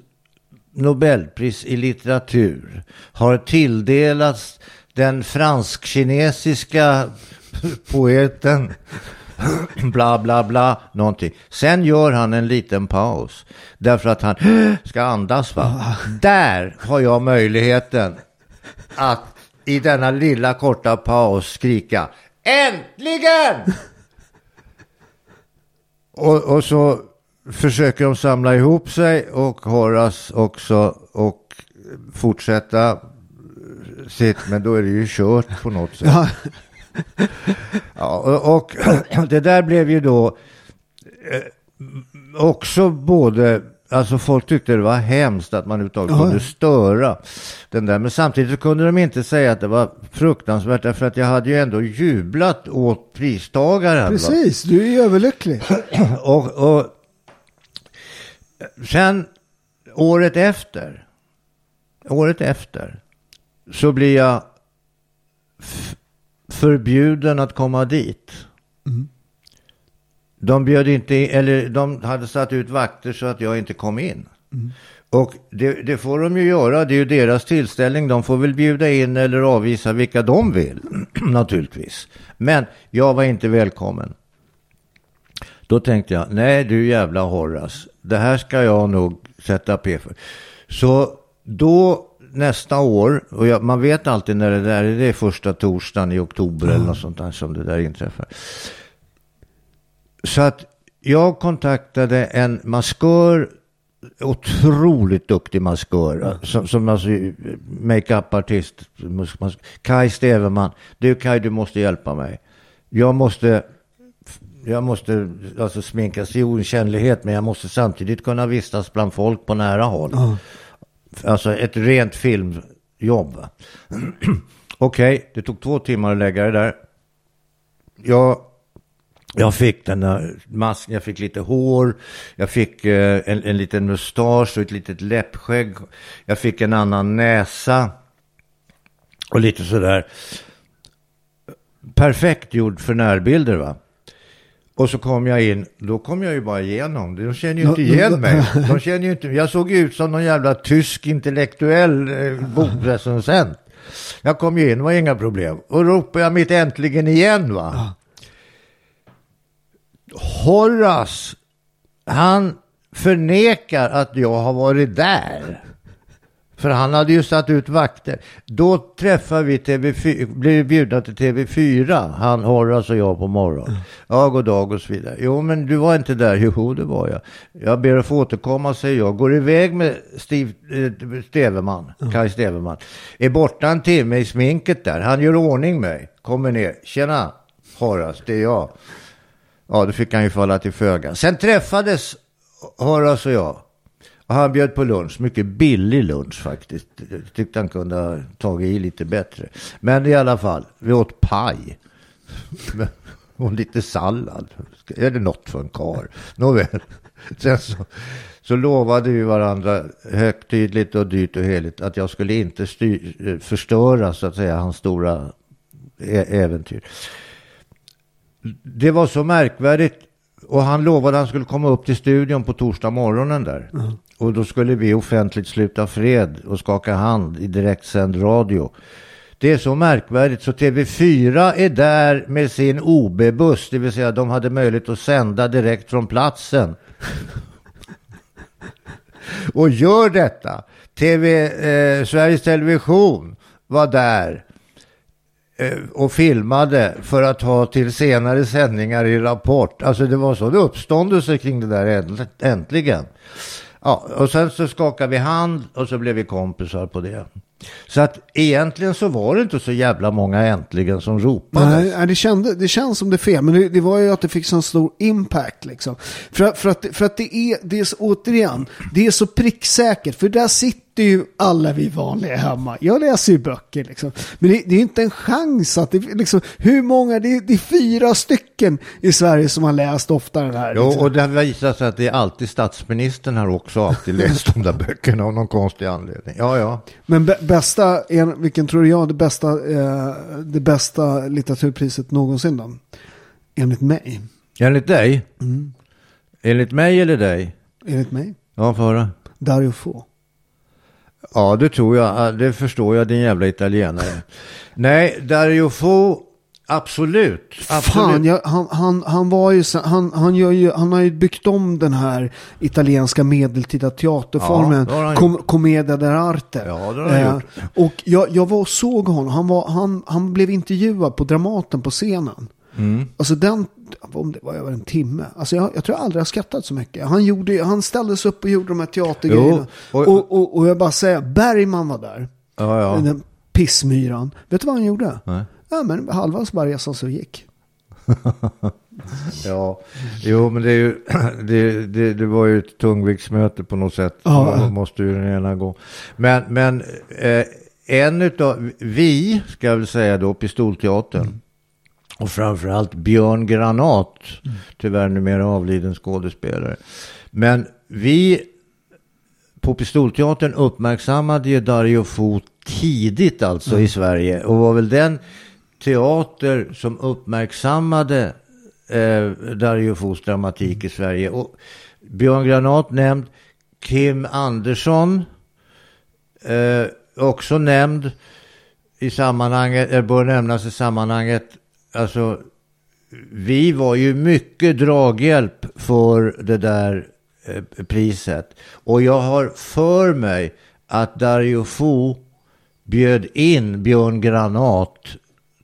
Nobelpris i litteratur. Har tilldelats den fransk-kinesiska poeten bla bla bla, någonting. Sen gör han en liten paus. Därför att han ska andas va. Där har jag möjligheten att i denna lilla korta paus skrika Äntligen! och, och så försöker de samla ihop sig och Horace också och fortsätta sitt, men då är det ju kört på något sätt. Ja. Ja, och, och det där blev ju då eh, också både, alltså folk tyckte det var hemskt att man överhuvudtaget kunde störa den där. Men samtidigt kunde de inte säga att det var fruktansvärt därför att jag hade ju ändå jublat åt pristagaren. va? Precis, du är ju överlycklig. Och, och sen året efter, året efter, så blir jag förbjuden att komma dit. De bjöd inte in, eller de hade satt ut vakter så att jag inte kom in. Och det, det får de ju göra, det är ju deras tillställning. De får väl bjuda in eller avvisa vilka de vill, naturligtvis. Men jag var inte välkommen. Då tänkte jag, nej du jävla Horace, det här ska jag nog sätta P för. Så då nästa år, och jag, man vet alltid när det där är, det är första torsdagen i oktober eller något sånt där som det där inträffar. Så att jag kontaktade en maskör, otroligt duktig maskör, som, som alltså makeup-artist, Kai Steverman. Du Kai, du måste hjälpa mig. Jag måste jag måste alltså sminkas i okännlighet men jag måste samtidigt kunna vistas bland folk på nära håll. Alltså ett rent filmjobb. Okej, det tog två timmar att lägga det där. Jag, jag fick den där masken, jag fick lite hår, jag fick eh, en, en liten mustasch och ett litet läppskägg. Jag fick en annan näsa och lite sådär. Perfekt gjord för närbilder va. Och så kom jag in, då kom jag ju bara igenom. De känner ju inte igen mig. De känner ju inte, jag såg ut som någon jävla tysk intellektuell eh, bokrecensent. Jag kom ju in, det var inga problem. Och ropade jag mitt äntligen igen va. Horace, han förnekar att jag har varit där. För han hade ju satt ut vakter. Då träffade vi TV4, blev bjudna till TV4, han Horace och jag på morgonen. Ja, god dag och så vidare. Jo, men du var inte där. Jo, det var jag. Jag ber att få återkomma, säger jag. Går iväg med Steve, eh, Steverman, Kaj Steverman. Är borta en timme i sminket där. Han gör ordning mig. Kommer ner. Tjena, Horace, det är jag. Ja, då fick han ju falla till föga. Sen träffades Horace och jag. Och han bjöd på lunch, mycket billig lunch faktiskt. Jag tyckte han kunde ha tagit i lite bättre. Men i alla fall, vi åt paj. Och lite sallad. Är det något för en kar? Nåväl. Sen så, så lovade vi varandra högtidligt och dyrt och heligt att jag skulle inte styr, eh, förstöra så att säga hans stora äventyr. Det var så märkvärdigt. Och han lovade att han skulle komma upp till studion på torsdag morgonen där. Och då skulle vi offentligt sluta fred och skaka hand i direktsänd radio. Det är så märkvärdigt så TV4 är där med sin OB-buss, det vill säga de hade möjlighet att sända direkt från platsen. och gör detta. TV, eh, Sveriges Television var där eh, och filmade för att ha till senare sändningar i Rapport. Alltså det var så uppståndelse kring det där äntligen. Ja, och sen så skakade vi hand och så blev vi kompisar på det. Så att egentligen så var det inte så jävla många äntligen som ropade. Nej, nej, det, kände, det känns som det är fel, men det, det var ju att det fick sån stor impact liksom. För, att- för, att, för att det är, det är så, återigen, det är så pricksäkert, för där sitter ju alla vi vanliga hemma. Jag läser ju böcker liksom. Men det, det är inte en chans att det liksom, hur många, det är, det är fyra stycken i Sverige som har läst ofta den här. Liksom. och det visar sig att det är alltid statsministern har också alltid läst de där böckerna av någon konstig anledning. Ja, ja. Men bä- bästa, en, vilken tror jag det bästa, eh, det bästa litteraturpriset någonsin då? Enligt mig. Enligt dig? Enligt mig eller dig? Enligt mig. Ja, för höra. Dario Fo. Ja, det tror jag. Ja, Det förstår jag, din jävla italienare. Nej, Dario Fo Absolut. absolut. Fan, jag, han, han, han var ju, han, han, gör ju, han har ju byggt om den här italienska medeltida teaterformen. Ja, gjort. Commedia dell'arte. Ja, det har han gjort. Och jag, jag var och såg honom. Han, var, han, han blev intervjuad på Dramaten på scenen. Mm. Alltså den, om det var över en timme. Alltså jag, jag tror jag aldrig har skrattat så mycket. Han, gjorde, han ställde sig upp och gjorde de här teatergrejerna. Och- och, och, och jag bara säger, Bergman var där. Ja, ja. Den pissmyran. Vet du vad han gjorde? Nej. Ja, men halva bara resan så gick. Ja, jo men det, är ju, det, det, det var ju ett tungviktsmöte på något sätt. Ja. Man måste ju den ena gå. Men, men eh, en utav, vi ska jag väl säga då, Pistolteatern. Och framförallt Björn Granat, tyvärr numera avliden skådespelare. Men vi på Pistolteatern uppmärksammade ju Dario Fo tidigt alltså i Sverige. Och var väl den teater som uppmärksammade eh, Dario Fos dramatik i Sverige. Och Björn Granat nämnd, Kim Andersson eh, också nämnd i sammanhanget, eller bör nämnas i sammanhanget. Alltså, vi var ju mycket draghjälp för det där eh, priset. Och jag har för mig att Dario Fo bjöd in Björn Granat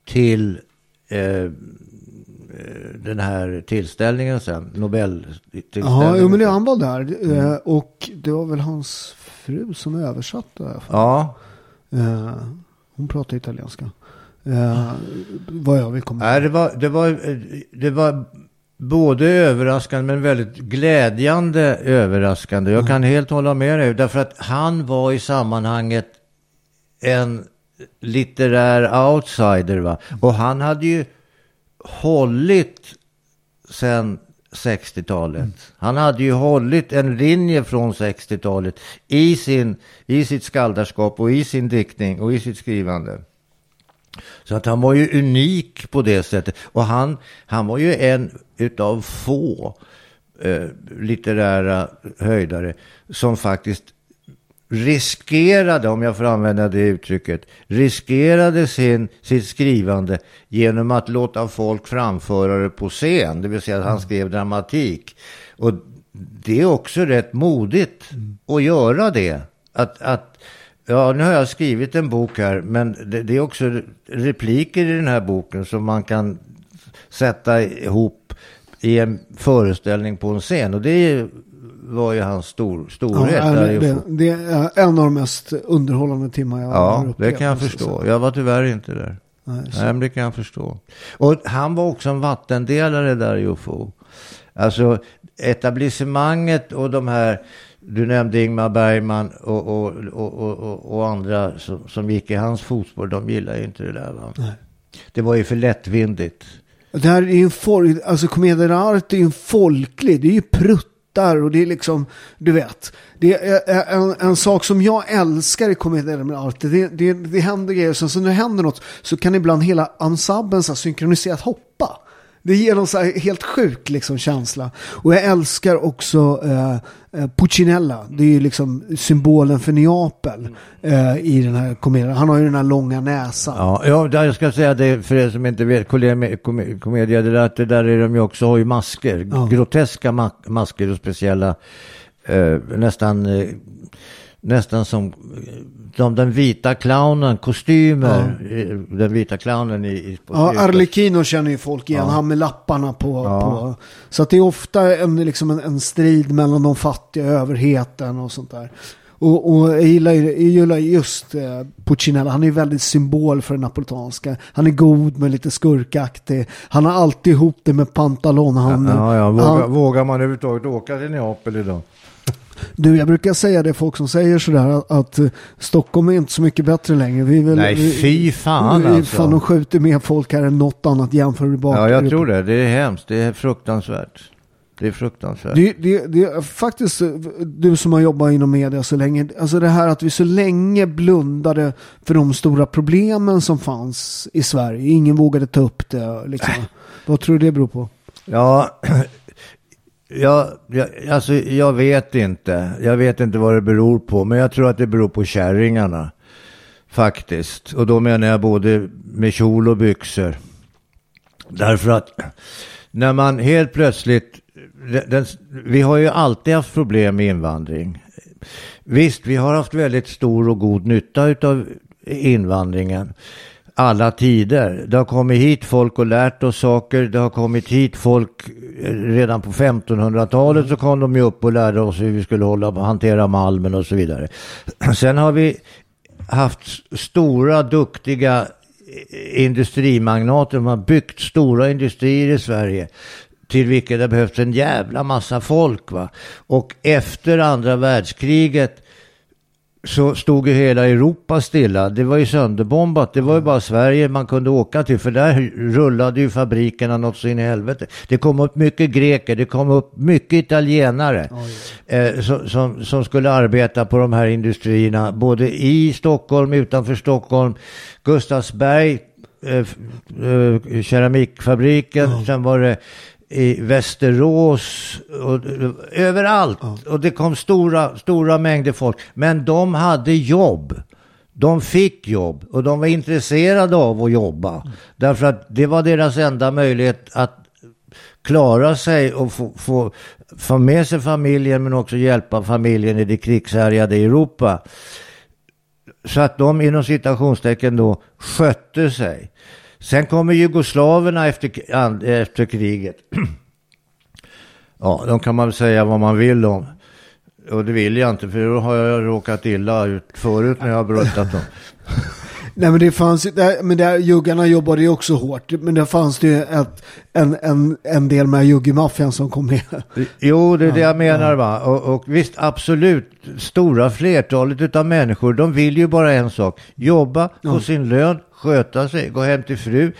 till eh, eh, den här tillställningen sen, Nobeltillställningen. Ja, men det, han var där. eh, Och det var väl hans fru som översatte. Ja, Eh, Hon pratar italienska. Eh, Vad jag vill komma Nej, det var, det var, det var både överraskande men väldigt glädjande överraskande. Jag kan helt hålla med dig. Därför att han var i sammanhanget en litterär outsider. Va? Och han hade ju hållit sen 60-talet. Han hade ju hållit en linje från 60-talet i, sin, i sitt skaldarskap och i sin diktning och i sitt skrivande. Så att han var ju unik på det sättet. Och han, han var ju en utav få eh, litterära höjdare som faktiskt riskerade, om jag får använda det uttrycket, riskerade sin, sitt skrivande genom att låta folk framföra det på scen. Det vill säga att han skrev dramatik. Och det är också rätt modigt att göra det. Att, att, ja, nu har jag skrivit en bok här, men det, det är också repliker i den här boken som man kan sätta ihop i en föreställning på en scen. Och det var ju hans stor, Ja, storhet. det, är ju det, det är en av de mest underhållande timmar jag har Ja, upplevt. det kan jag förstå. Jag var tyvärr inte där. Nej, Nej, men det kan jag förstå. Och han var också en vattendelare där i UFO. Alltså etablissemanget och de här, du nämnde Ingmar Bergman och, och, och, och, andra som, som gick i hans fotspår, de gillar ju inte det där va. Det var ju för lättvindigt. Det här är ju en folk, alltså Commedia dell'arte är ju en folklig, det är ju pruttar och det är liksom, du vet. Det är en, en sak som jag älskar i Commedia dell'arte, det, det, det händer grejer, sen så när det händer något så kan ibland hela ensemblen så synkroniserat hoppa. Det ger någon så helt sjuk liksom känsla. Och jag älskar också eh, eh, Puccinella. Det är ju liksom symbolen för Neapel eh, i den här komedien. Han har ju den här långa näsan. Ja, ja där jag ska säga det för er som inte vet, Komedie- Kom- Commedia dell'arte, där är de ju också, har ju masker, Ja. groteska ma- masker och speciella, eh, nästan, eh, nästan som, som den vita clownen, kostymer, eh, den vita clownen i, i Ja. Arlecchino känner ju folk igen. Ja. Han med lapparna på, Ja. på. Så att det är ofta en, liksom en, en strid mellan de fattiga och överheten och sånt där. Och, och jag gillar, jag gillar just eh, Puccinella. Han är ju väldigt symbol för det napolitanska. Han är god men lite skurkaktig. Han har alltid ihop det med pantalon. Han, Ja, ja, vågar, han, vågar man överhuvudtaget åka till Neapel idag? Du, jag brukar säga det folk som säger sådär att, att eh, Stockholm är inte så mycket bättre längre. Vi väl, Nej, vi, fy fan vi, alltså. Fan, de skjuter mer folk här än något annat jämförbart. Ja, jag tror det. Det är hemskt. Det är fruktansvärt. Det är fruktansvärt. Det, det, det är faktiskt eh, du som har jobbat inom media så länge. Alltså det här att vi så länge blundade för de stora problemen som fanns i Sverige. Ingen vågade ta upp det. Liksom. Vad tror du det beror på? Ja, jag, jag, alltså, jag vet inte. Jag vet inte vad det beror på. Men jag tror att det beror på kärringarna. Faktiskt. Och då menar jag både med kjol och byxor. Därför att när man helt plötsligt, den, den, vi har ju alltid haft problem med invandring. Visst, vi har haft väldigt stor och god nytta av invandringen alla tider. Det har kommit hit folk och lärt oss saker. Det har kommit hit folk eh, redan på 1500-talet så kom de ju upp och lärde oss hur vi skulle hålla, hantera malmen och så vidare. Sen har vi haft stora, duktiga eh, industrimagnater. De har byggt stora industrier i Sverige till vilket det behövts en jävla massa folk. Va? Och efter andra världskriget så stod ju hela Europa stilla. Det var ju sönderbombat. Det var ju bara Sverige man kunde åka till. För där rullade ju fabrikerna något så in i helvete. Det kom upp mycket greker. Det kom upp mycket italienare. Eh, som, som, som, skulle arbeta på de här industrierna. Både i Stockholm, utanför Stockholm. Gustavsberg, eh, eh, keramikfabriken. Oh. Sen var det i Västerås och överallt. Ja. Och det kom stora, stora mängder folk. Men de hade jobb. De fick jobb och de var intresserade av att jobba. Mm. Därför att det var deras enda möjlighet att klara sig och få, få, få med sig familjen men också hjälpa familjen i det krigshärjade Europa. Så att de inom citationstecken då skötte sig. Sen kommer jugoslaverna efter, efter kriget. ja, de kan man säga vad man vill om. Och det vill jag inte, för då har jag råkat illa ut förut när jag har bruttat dem. Nej men det fanns men där juggarna jobbade ju också hårt. Men det fanns det ju ett, en, en, en del med juggemaffian som kom med. Jo, det är det jag menar va. Och, och visst, absolut, stora flertalet av människor, de vill ju bara en sak. Jobba, få ja. sin lön, sköta sig, gå hem till fru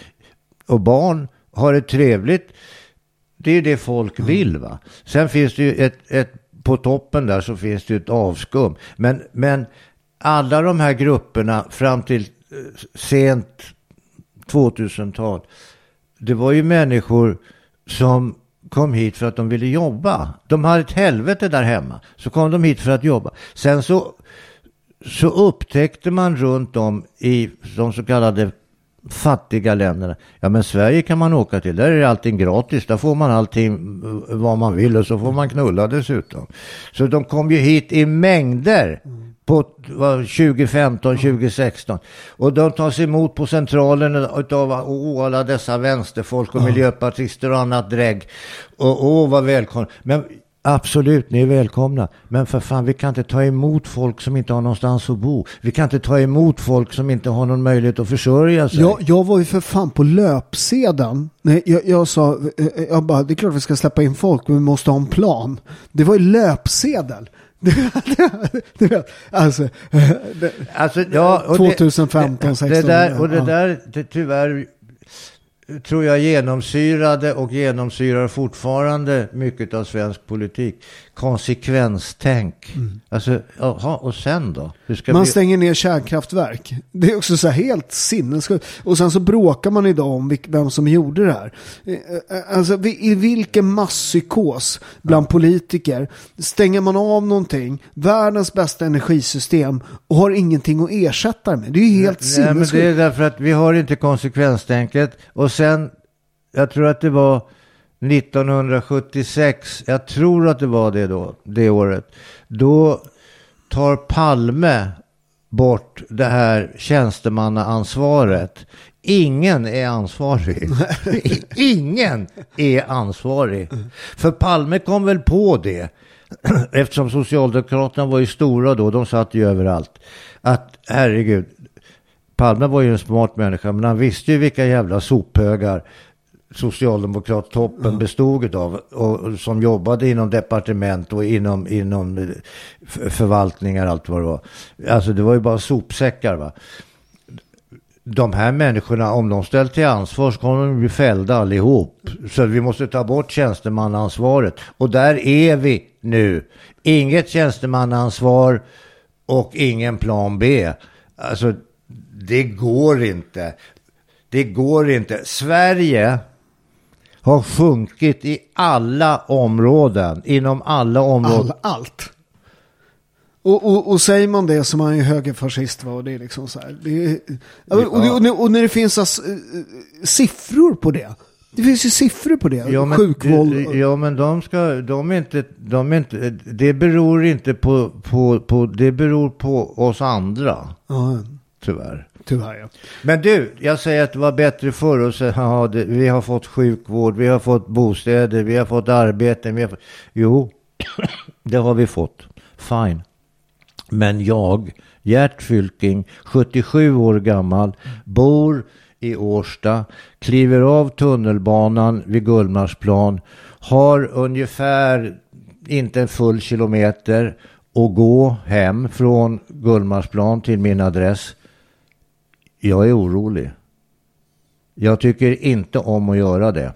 och barn, ha det trevligt. Det är det folk vill va. Sen finns det ju ett, ett på toppen där så finns det ju ett avskum. Men, men alla de här grupperna fram till eh, sent 2000-tal, det var ju människor som kom hit för att de ville jobba. De hade ett helvete där hemma. Så kom de hit för att jobba. Sen så så upptäckte man runt om i de så kallade fattiga länderna. Ja men Sverige kan man åka till, där är allting gratis, där får man allting eh, vad man vill och så får man knulla dessutom. Så de kom ju hit i mängder på 2015, 2016. Och de tas emot på centralen av alla dessa vänsterfolk och miljöpartister och annat drägg. Och åh vad välkomna. Men Absolut, ni är välkomna. Men för fan, vi kan inte ta emot folk som inte har någonstans att bo. Vi kan inte ta emot folk som inte har någon möjlighet att försörja sig. Jag, jag var ju för fan på löpsedeln. Nej, jag, jag sa, eh, eh, jag bara, det är klart vi ska släppa in folk, men vi måste ha en plan. Det var ju löpsedel. du vet, alltså, det, alltså ja, 2015, 16. Det där, och det där, det, tyvärr tror jag genomsyrade och genomsyrar fortfarande mycket av svensk politik. Konsekvenstänk. Mm. Alltså, aha, och sen då? man vi... stänger ner kärnkraftverk. Det är också så här helt sinnessjukt. Och sen så bråkar man idag om vem som gjorde det här. Eh, eh, alltså i vilken masspsykos bland politiker stänger man av någonting, världens bästa energisystem och har ingenting att ersätta det med. Det är ju helt sinnessjukt. Det är därför att vi har inte konsekvenstänket och sen, jag tror att det var 1976, jag tror att det var det då, det året, då tar Palme bort det här tjänstemannaansvaret. Ingen är ansvarig. Ingen är ansvarig. För Palme kom väl på det, eftersom Socialdemokraterna var ju stora då, de satt ju överallt, att herregud, Palme var ju en smart människa, men han visste ju vilka jävla sophögar socialdemokrattoppen mm. bestod av och, som jobbade inom departement och inom, inom förvaltningar allt vad det var. Alltså det var ju bara sopsäckar va. De här människorna, om de ställs till ansvar så kommer de bli fällda allihop. Så vi måste ta bort tjänstemannaansvaret. Och där är vi nu. Inget tjänstemannaansvar och ingen plan B. Alltså det går inte. Det går inte. Sverige har sjunkit i alla områden, inom alla områden. All, allt. Och, och, och, säger man det så är man ju högerfascist. Va? Och, det är liksom så här, är, och, och, och, när det finns alltså, siffror på det. Det finns ju siffror på det. Ja, men, Sjukvåld. Ja, men de ska, de är inte, de är inte, det beror inte på, på, på, det beror på oss andra, Ja, tyvärr tyvärr ja. Men du, jag säger att det var bättre förr och så, haha, det, vi har fått sjukvård, vi har fått bostäder, vi har fått arbete. Vi har fått, jo, det har vi fått. Fine. Men jag, Gert Fylking, 77 år gammal, bor i Årsta, kliver av tunnelbanan vid Gullmarsplan, har ungefär inte en full kilometer att gå hem från Gullmarsplan till min adress. Jag är orolig. Jag tycker inte om att göra det.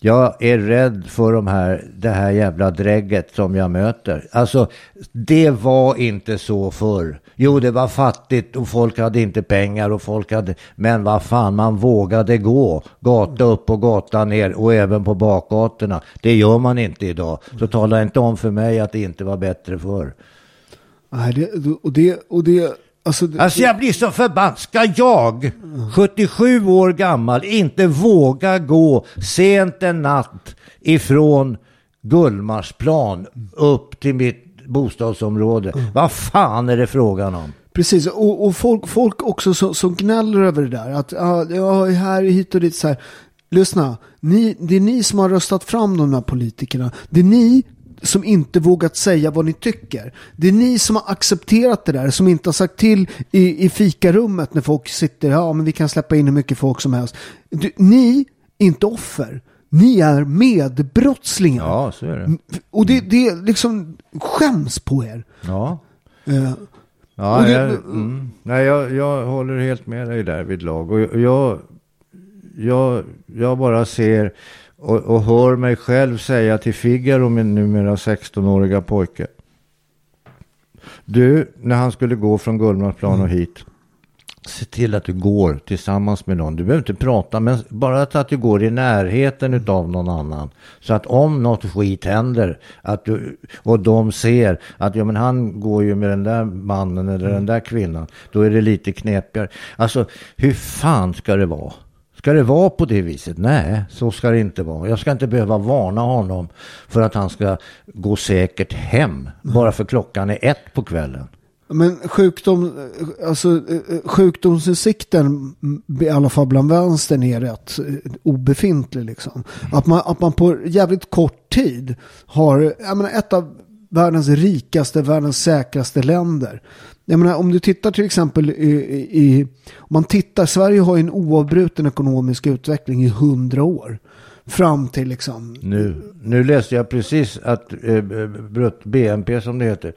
Jag är rädd för de här, det här jävla drägget som jag möter. Alltså, det var inte så förr. Jo, det var fattigt och folk hade inte pengar och folk hade... Men vad fan, man vågade gå. Gata upp och gata ner och även på bakgatorna. Det gör man inte idag. Så tala inte om för mig att det inte var bättre förr. Nej, det, och det, och det, alltså, det, Alltså jag blir så förbannad. Ska jag, 77 år gammal, inte våga gå sent en natt ifrån Gullmarsplan upp till mitt bostadsområde? Vad fan är det frågan om? Precis, och, och folk, folk också som, som gnäller över det där. Att ja, här hit och dit så här. Lyssna, ni, det är ni som har röstat fram de här politikerna. Det är ni som inte vågat säga vad ni tycker. Det är ni som har accepterat det där, som inte har sagt till i, i fikarummet när folk sitter, ja men vi kan släppa in hur mycket folk som helst. Du, ni inte offer. Ni är medbrottslingar. Ja, så är det. Och det, det är liksom skäms på er. Ja. Eh, Ja, det- jag, mm. Nej, jag, jag håller helt med dig där vid lag. Och jag, jag, jag bara ser och, och hör mig själv säga till Figaro, min numera 16-åriga pojke. Du, när han skulle gå från Gullmarsplan och hit. Se till att du går tillsammans med någon. Du behöver inte prata, men bara att du går i närheten av någon annan. Så att om något skit händer att du, och de ser att ja, men han går ju med den där mannen eller den där kvinnan. Då är det lite knepigare. Alltså, hur fan ska det vara? Ska det vara på det viset? Nej, så ska det inte vara. Jag ska inte behöva varna honom för att han ska gå säkert hem. Bara för klockan är ett på kvällen. Men sjukdom, alltså, eh, sjukdomsinsikten, mm, i alla fall bland vänstern, är rätt eh, obefintlig. Liksom. Att, man, att man på jävligt kort tid har jag menar, ett av världens rikaste, världens säkraste länder. Jag menar, om du tittar till exempel i, i, om man tittar, Sverige har ju en oavbruten ekonomisk utveckling i hundra år. Fram till liksom Nu, nu läste jag precis att eh, BNP som det heter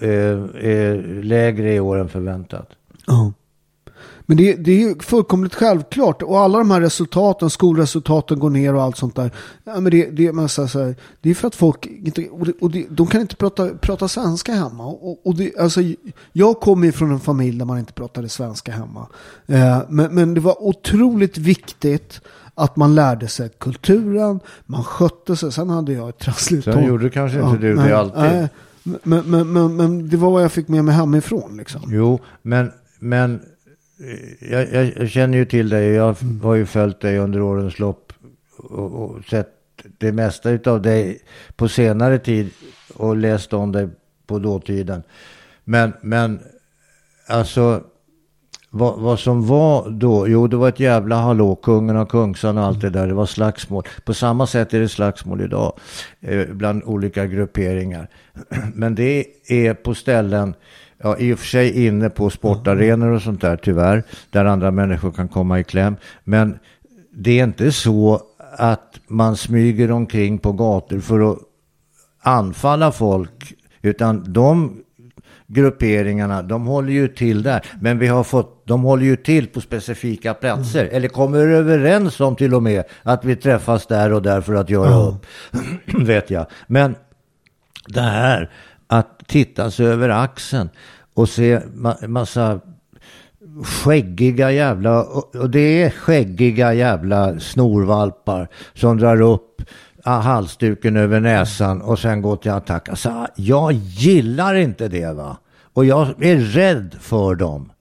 eh, är lägre i år än förväntat. Ja. Men det, det är ju fullkomligt självklart. Och alla de här resultaten, skolresultaten går ner och allt sånt där. Ja, men det, det, man så här, det är för att folk inte, och, det, och det, de kan inte prata, prata svenska hemma. Och, och det, alltså, jag kommer ju från en familj där man inte pratade svenska hemma. Eh, men, men det var otroligt viktigt att man lärde sig kulturen, man skötte sig. Sen hade jag ett trassligt Sen gjorde kanske inte du nej, det alltid. nej. Men, men, men, men det var vad jag fick med mig hemifrån liksom. Jo, men, men jag, jag, jag känner ju till dig. Jag har ju följt dig under årens lopp och, och sett det mesta av dig på senare tid och läst om dig på dåtiden. Men, men alltså vad, vad som var då, jo det var ett jävla hallå, kungen och kungsan och allt det där, det var slagsmål. På samma sätt är det slagsmål idag eh, bland olika grupperingar. Men det är på ställen, ja i och för sig inne på sportarenor och sånt där tyvärr, där andra människor kan komma i kläm. Men det är inte så att man smyger omkring på gator för att anfalla folk, utan de grupperingarna, de håller ju till där. Men vi har fått, de håller ju till på specifika platser. Eller kommer överens om till och med att vi träffas där och där för att göra upp. Vet jag. Men det här att titta sig över axeln och se ma- massa skäggiga jävla, och det är skäggiga jävla snorvalpar som drar upp ah, halsduken över näsan och sen går till attack. Alltså, jag gillar inte det va. Och jag är rädd för dem.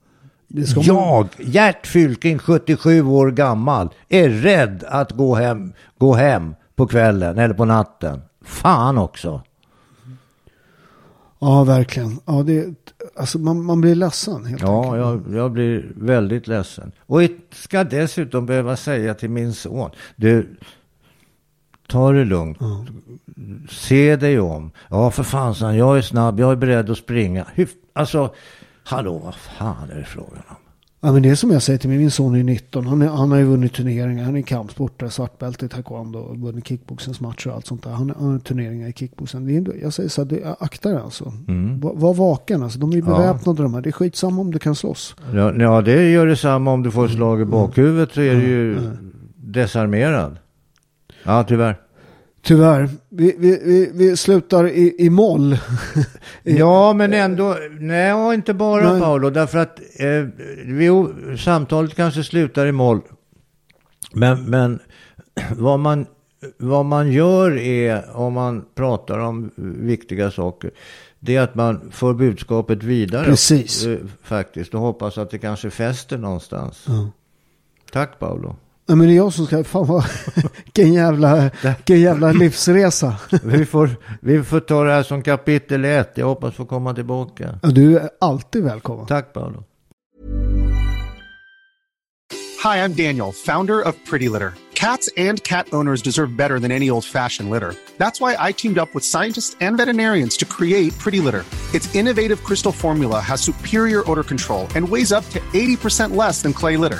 Jag, Gert Fylking, 77 år gammal, är rädd att gå hem, gå hem på kvällen eller på natten. Fan också. Ja, verkligen. Ja, det, alltså man, man blir ledsen helt Ja, enkelt. jag, jag blir väldigt ledsen. Och jag ska dessutom behöva säga till min son, du, ta det lugnt. Se dig om. Ja, för fan, jag är snabb, jag är beredd att springa. Hur, alltså, hallå, vad fan är det frågan om? Ja, men det är som jag säger till mig, min son är 19. Han, är, han har ju vunnit turneringar. Han är kampsportare, svartbälte i taekwondo vunnit kickboxningsmatcher och allt sånt där. Han har- turneringar i kickboxen. Det är, jag säger så här, det, akta dig alltså. Var, var vaken alltså. De är beväpnade de här. Det är skitsamma om du kan slåss. Ja, ja, det gör detsamma om du får slag i bakhuvudet så är du ju desarmerad. Ja, tyvärr. Tyvärr. Vi, vi, vi, vi slutar i, i moll. Ja, men ändå, nej, inte bara Nej. Paolo, därför att eh, vi, samtalet kanske slutar i moll. Men, men vad, man, vad man gör är, om man pratar om viktiga saker, det är att man för budskapet vidare. Precis. Eh, faktiskt, och hoppas att det kanske fäster någonstans. Tack Paolo. Ja, men det är jag som ska, fan vad, vilken jävla, vilken jävla livsresa. Vi får, vi får ta det här som kapitel ett. Jag hoppas få komma tillbaka. Ja, du är alltid välkommen. Tack Paolo. Hi, I'm Daniel, founder of Pretty Litter. Cats and cat owners deserve better than any old fashioned litter. That's why I teamed up with scientists and veterinarians to create Pretty Litter. Its innovative crystal formula has superior odor control and weighs up to 80% less than clay litter.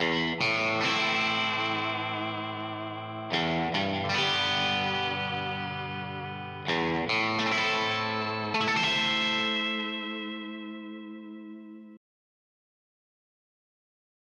Música